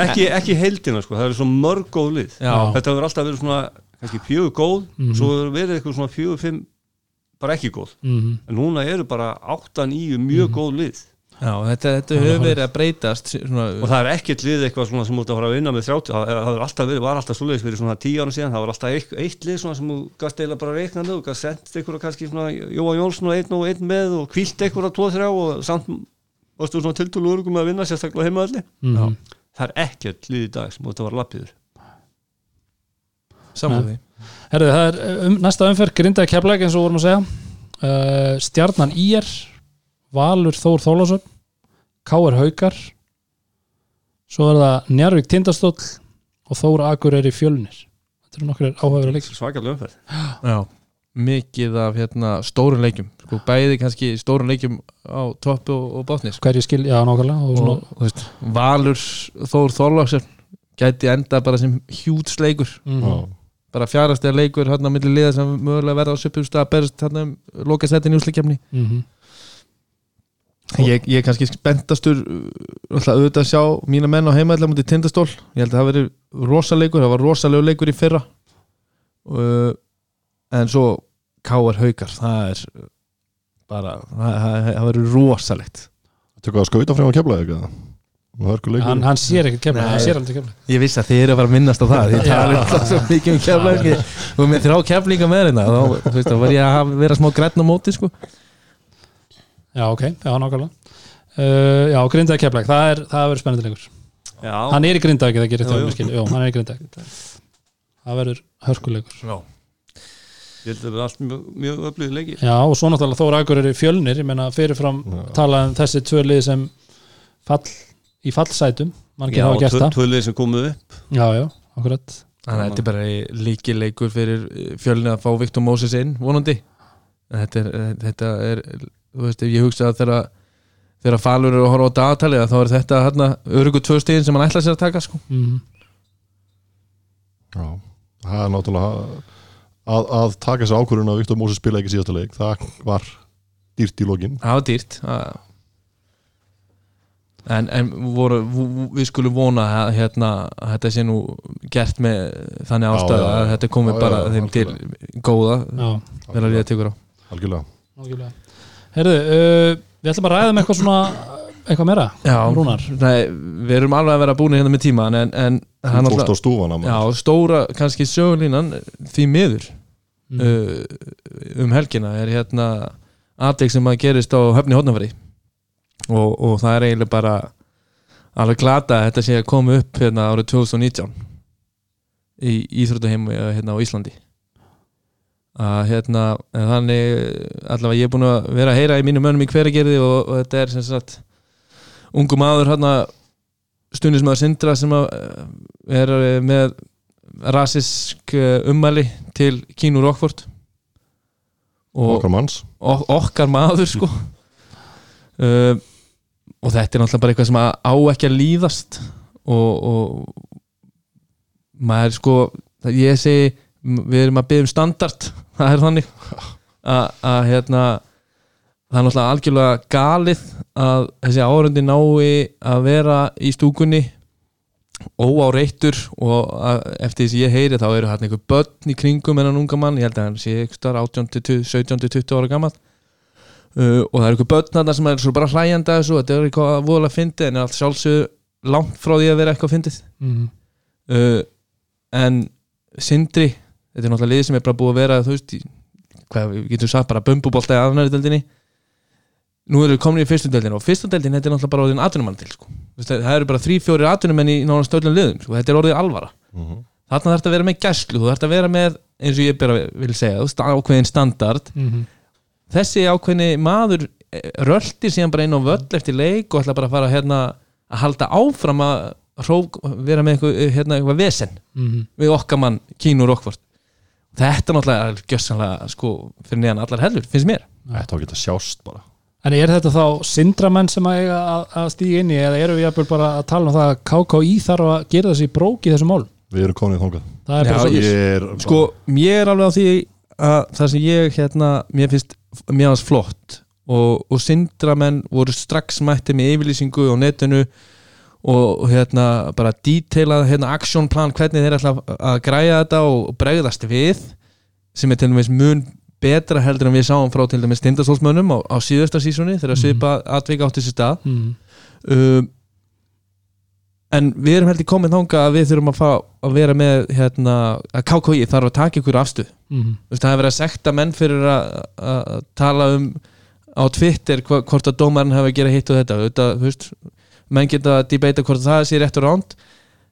ekki, ekki heildina sko, það eru svo mörg góð lið. Já, Þetta hefur alltaf verið svona kannski fjögur góð, Mhm. svo hefur verið eitthvað svona fjögur, fimm, bara ekki góð. Mhm. en núna eru bara 8-9 mjög Mhm. góð lið. Já, þetta, þetta hefur verið að breytast svona, og það er ekkert lið eitthvað svona sem út að fara að vinna með 30 það, það er alltaf verið, var alltaf svoleiðis fyrir svona 10 ára síðan, það var alltaf eitt, eitt lið svona sem þú gast eiginlega bara reiknað og gast sendt ykkur kannski svona Jóa Jónsson og einn og einn með og kvílt ykkur á 2-3 og samt varstu svona tiltölu örgum að vinna sérstaklega heimaðalli mm. það er ekkert lið í dag sem út að fara lappiður saman því Herðu, það er um, næsta umferð grindaði keflæk eins og vorum að segja. Uh, Stjarnan IR Valur Þór Þólásson Káar Haukar svo er það Njarvík Tindastóll og Þór Akureyri Fjölnir. Þetta eru nokkur áhugaverið leiks svakalega umferð. Já, mikið af hérna, stórum leikjum. Sko, bæði kannski stórum leikjum á toppu og, og botni sko. hverju skil, já nákvæmlega og og, veist, Valur Þór Þorláksson gæti enda bara sem hjútsleikur. Mm Bara fjárastega leikur hérna á milli liða sem mögulega verða á söpum stað að berast hérna um loka setin í úsleikjafni -hmm. ég, ég er kannski spenntastur uh, alltaf auðvitað að sjá mína menn á heimaðlega mútið tindastól, ég held að það veri rosaleikur, það var rosalegu leikur í fyrra uh, en svo K.R. Haukar það er bara, það, það, það verður rosalegt Tökum að skauta frá að kemla eitthvað hann, hann sér ekkert keflæk, Nei. hann sér aldrei keflæk ég vissi að þið eru að fara að minnast á það þið [LAUGHS] talar alltaf svo mikið um keflæk og með þrjá keflinga með hérna þá, veist, var ég að vera smá grætn á móti sko. já ok, já nákvæmlega. Uh, já, grindaði keflæk, það er það verður spennandi leikur. Já, hann er í grindaði ekki það gerir það skil, jú, hann er í grindaði það verður hörkuleikur. Já. ég held að það er allt mjög, mjög öflugið leiki Já, og svo náttúrulega Þóra Akureyri fjölnir ég meina fyrirfram Já. í fallsætum margir hafa gert það tvölið sem komu upp Já, já, akkurat Þannig að þetta er bara líkileikur fyrir fjölni að fá Viktor Moses inn vonandi En þetta er, þetta er þú veist, ef ég hugsa að þegar þegar Falur eru að horfa á dagatalið þá er þetta hérna örugu tvö stegin sem hann ætla sér að taka sko. mm. Já, það er náttúrulega að, að taka þessi ákvörðun að Viktor Móses spila ekki síðasta leik það var dýrt í lokin það var dýrt það- en, en voru, við skulum vona að, hérna, að þetta sé nú gert með þannig ástæðu að þetta komi Já, já, bara já, þeim til góða vel að líða tekur á. Algjörlega. Nákvæmlega Herðu, uh, við ætlum að ræða um eitthvað svona eitthvað meira, Rúnar. Nei, við erum alveg að vera búin hérna með tíman en, en hann alltaf Já, stóra kannski sögulínan því miður mm. uh, um helgina er hérna aðeins sem að gerist á höfni hótnafæri og, og það er eiginlega bara alveg glata að þetta sé að koma upp hérna árið 2019 í Íþróttaheim hérna á Íslandi. Að hérna þannig allavega ég er búin að vera að heyra í mínum mönnum í hveragerði og, og þetta er sem sagt ungu maður hérna stundismæður Sindra sem að eh, er eh, með rasisk eh, ummæli til Kínu Rockford. Og okkar manns. ok okkar maður sko. Uh, [LAUGHS] og þetta er náttúrulega bara eitthvað sem á ekki að líðast. Og, og maður sko ég segi, við erum að byggja um standard. [LAUGHS] Það er þannig. Að, hérna það er náttúrulega algjörlega galið að þessi árendi nái að vera í stúkunni óáreittur og að, eftir því sem ég heyri þá eru hann einhver börn í kringum en hann unga mann, ég held að hann sé einhver starf 17-20 ára gammal uh, og það eru einhver börn þarna sem er svo bara hlæjandi að þessu þetta er eitthvað voðalega fyndið en er allt sjálfsög langt frá því að vera eitthvað fyndið Mm. uh, en Sindri þetta er náttúrulega liðið sem er bara búið að vera þú veist, í, hvað við getum sagt bara bumbubolta í aðnæri deildinni nú eru við komin í fyrstu deildinu og fyrstu deildin þetta er náttúrulega bara orðin atvinnumann til sko. Það eru bara þrý, fjóri atvinnumenn í nánast öllum liðum sko. þetta er orðið alvara Mhm. þarna þarf að vera með gæslu, þú þarf að vera með eins og ég bara vil segja, ákveðin standard Mm. Þessi ákveðni maður eh, röltir síðan bara inn á völl eftir leik og ætla bara að fara hérna að halda áfram að hrók, vera með eitthvað, eh, hérna, eitthvað vesen Mm. við okkar mann Kínu Rockford. Þetta náttúrulega er gjössanlega sko fyrir neðan allar hellur, finnst mér. Þetta var ekki að sjást bara. En er þetta þá syndramenn sem að eiga að, að stíga inn í eða eru við bara að tala um það að KKÍ þarf að gera þessi brók í þessum málum? Við erum er svo Ég er sko, mér er alveg á því að það sem ég hérna, mér finnst mér hans flott og, og syndramenn voru strax mætti með yfirlýsingu á netinu og, hérna bara detailað hérna actionplan hvernig þeir ætla að græja þetta og, bregðast við sem er til dæmis mun betra heldur en við sáum frá til dæmis Tindastólsmönnum á, á síðasta sísoni þegar Mhm. svipa atvika átti sér stað mm. um, en við erum heldur komin þanga að við þurfum að, fá, að vera með hérna, að KKI þarf að taka ykkur afstu Mm. Veist, það hefur verið að sekta menn fyrir að, að tala um á Twitter hvort að dómarinn hefur að gera hitt og þetta þú veist, menn geta að debata hvort það sé rétt og ránt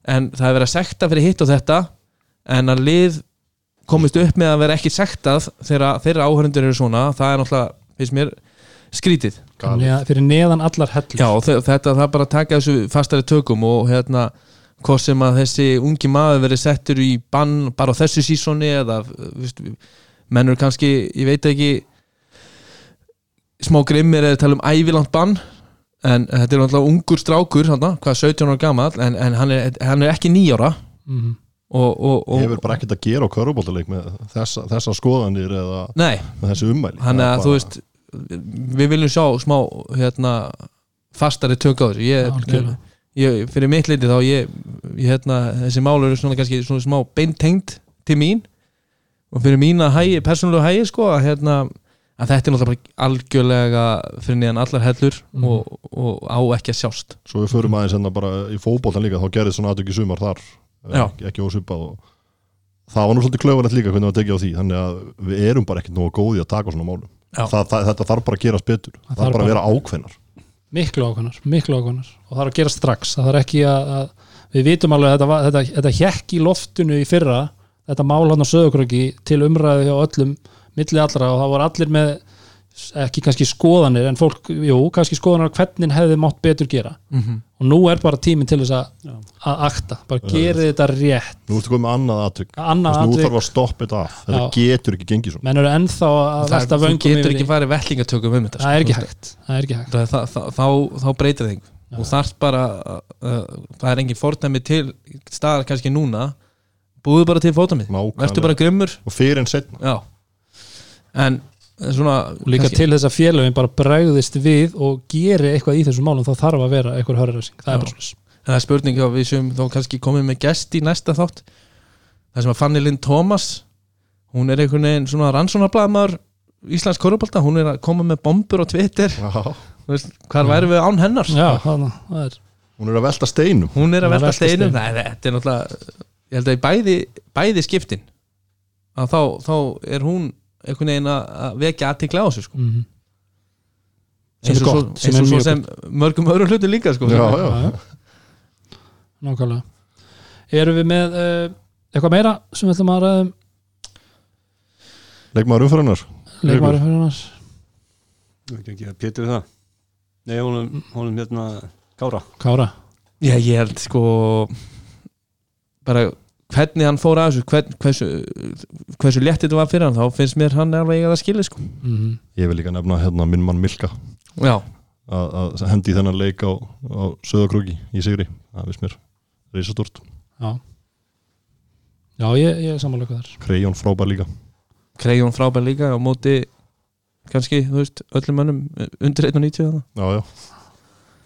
en það hefur verið að sekta fyrir hitt og þetta en að lið komist upp með að vera ekki sektað þegar þeirra áhörundur eru svona það er náttúrulega, finnst mér, skrítið. Galið. Neða, fyrir neðan allar hellur. Já, þe- þetta það bara taka þessu fastari tökum og hérna hvort sem að þessi ungi maður verið settur í bann bara á þessu sísoni eða viðst, menn eru kannski, ég veit ekki smá grimmir eða tala um ævilant bann en þetta er náttúrulega ungur strákur hana, hvað 17 ára gamall en, en hann, er, hann er ekki nýjára mm. og, og, og hefur bara ekkert að gera á körubóltaleik með þessa, þessa skoðanir eða nei, með þessi ummæli. Hann að þú bara- veist við viljum sjá smá hérna, fastari tök á þessu ég, ég, fyrir mitt liti þá ég, ég hérna, þessi mál eru svona kannski svona smá beintengt til mín og fyrir mína hægi, persónulega hægi sko að hérna að þetta er náttúrulega bara algjörlega fyrir niðan allar hellur Mhm. og, og á ekki að sjást svo við förum aðeins hérna bara í fótboltan líka þá gerðist svona aðtöki sumar þar Já. ekki, ekki ósvipað og það var nú svolítið klaufanett líka hvernig það var tekið á því þannig að við erum bara ekkert nógu góði að taka svona málum. Það, það, þetta þarf bara að gerast betur. Það, þarf þarf bara að vera ákveðnar. Miklu ákvæmnar, miklu ákvæmnar og það er að gera strax, það er ekki að, að við vitum alveg að þetta, þetta, þetta hjekk í loftinu í fyrra þetta mál hann á sögurkröki til umræðu hjá öllum milli allra og það voru allir með ekki kannski skoðanir en fólk, jú, kannski skoðanir hvernig hefði mátt betur gera. Mm -hmm. og nú er bara tíminn til þess að, akta, bara gerið þetta rétt. Nú ertu komið með annað annað nú þarf að stoppa þetta af. Þetta getur ekki gengið svona. Menn eru ennþá að velta þú vöngum getur yfir ekki því. farið vellingatökum um þetta það er sko. ekki hægt. Það er ekki hægt. Það, það, það, þá, þá breytir það einhver og þarf bara uh, það er engin fordæmi til staðar kannski núna. Búðu bara til fótamið Nákvæmlega. verður bara grimmur. Og fyrir en setna en svona og líka til þess að félögin bara bregðist við og geri eitthvað í þessum málum þá þarf að vera eitthvað hörðarsing, það Já. er bara svona en það er spurning að við sem þá kannski komið með gest í næsta þátt. Það sem að Fanny Lind Thomas hún er einhvern veginn svona rannsónarblæðmaður Íslands korupálta, hún er að koma með bombur á. Þú veist, hvar væri við án hennar? Já, það, það er hún er að velta steinum. Hún er að Hún er að velta velta steinum. steinum. Nei, þetta er náttúrulega ég held að í bæði, bæði skiptin að þá, þá er hún einhvern veginn að vekja aðtikla á þessu sko. mm sem eins er og svo, gott, sem eins er og svo sem mörgum öðrum hlutu líka sko. Já, já. Já. Nákvæmlega. Erum við með uh, eitthvað meira sem við ætlum að ræða um? Leikmaður umfyrirnar leikmaður fyrir hans Ég veit ekki að Pétur það? Nei, honum, honum hérna Kára. Kára. Já, ég held sko bara hvernig hann fór að þessu hvern, hversu, hversu létt þetta var fyrir hann þá finnst mér hann alveg að það skilja sko. mm ég vil líka nefna hérna minn mann Milka. Já, að, að hendi þennan leik á, á Söðakrúki í Sigri. Það finnst mér reysastort Já. Já, ég, ég er hvað þar Krejón frábær líka. Krejón frábær líka á móti kannski, þú veist, öllum mönnum undir 1.90 þarna. já, já.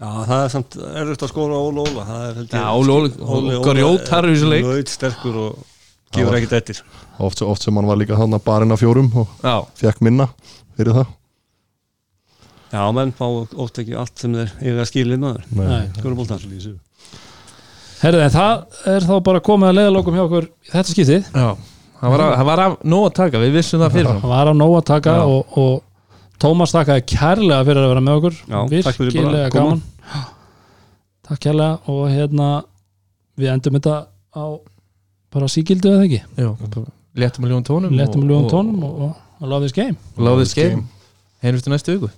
Já, það er samt erfitt að skora Óla Óla er Já, Óli Óli- og grjótarur í þessu leik. Laut sterkur og gefur ekkert eftir. Oft, oft sem hann var líka hann að barinn af fjórum og Já, fekk minna fyrir það. Já, menn fá oft ekki allt sem þeir eiga skilið maður Nei. Skórubóltan Herðu, en það er þá bara komið að leiðalokum hjá okkur í þetta skiptið. Já Það var, að- það var af nóg að taka, við vissum það fyrir Það var á nóg að taka og, og Tómas takkaði kærlega fyrir að vera með okkur. Já, virkilega að koma. gaman Takk kærlega og hérna við endum þetta á bara síkildu eða ekki? Já, léttum að ljóðum tónum og- ljúum og- tónum og, og, og love this game. og láðið skeim Heyrjumstu næstu viku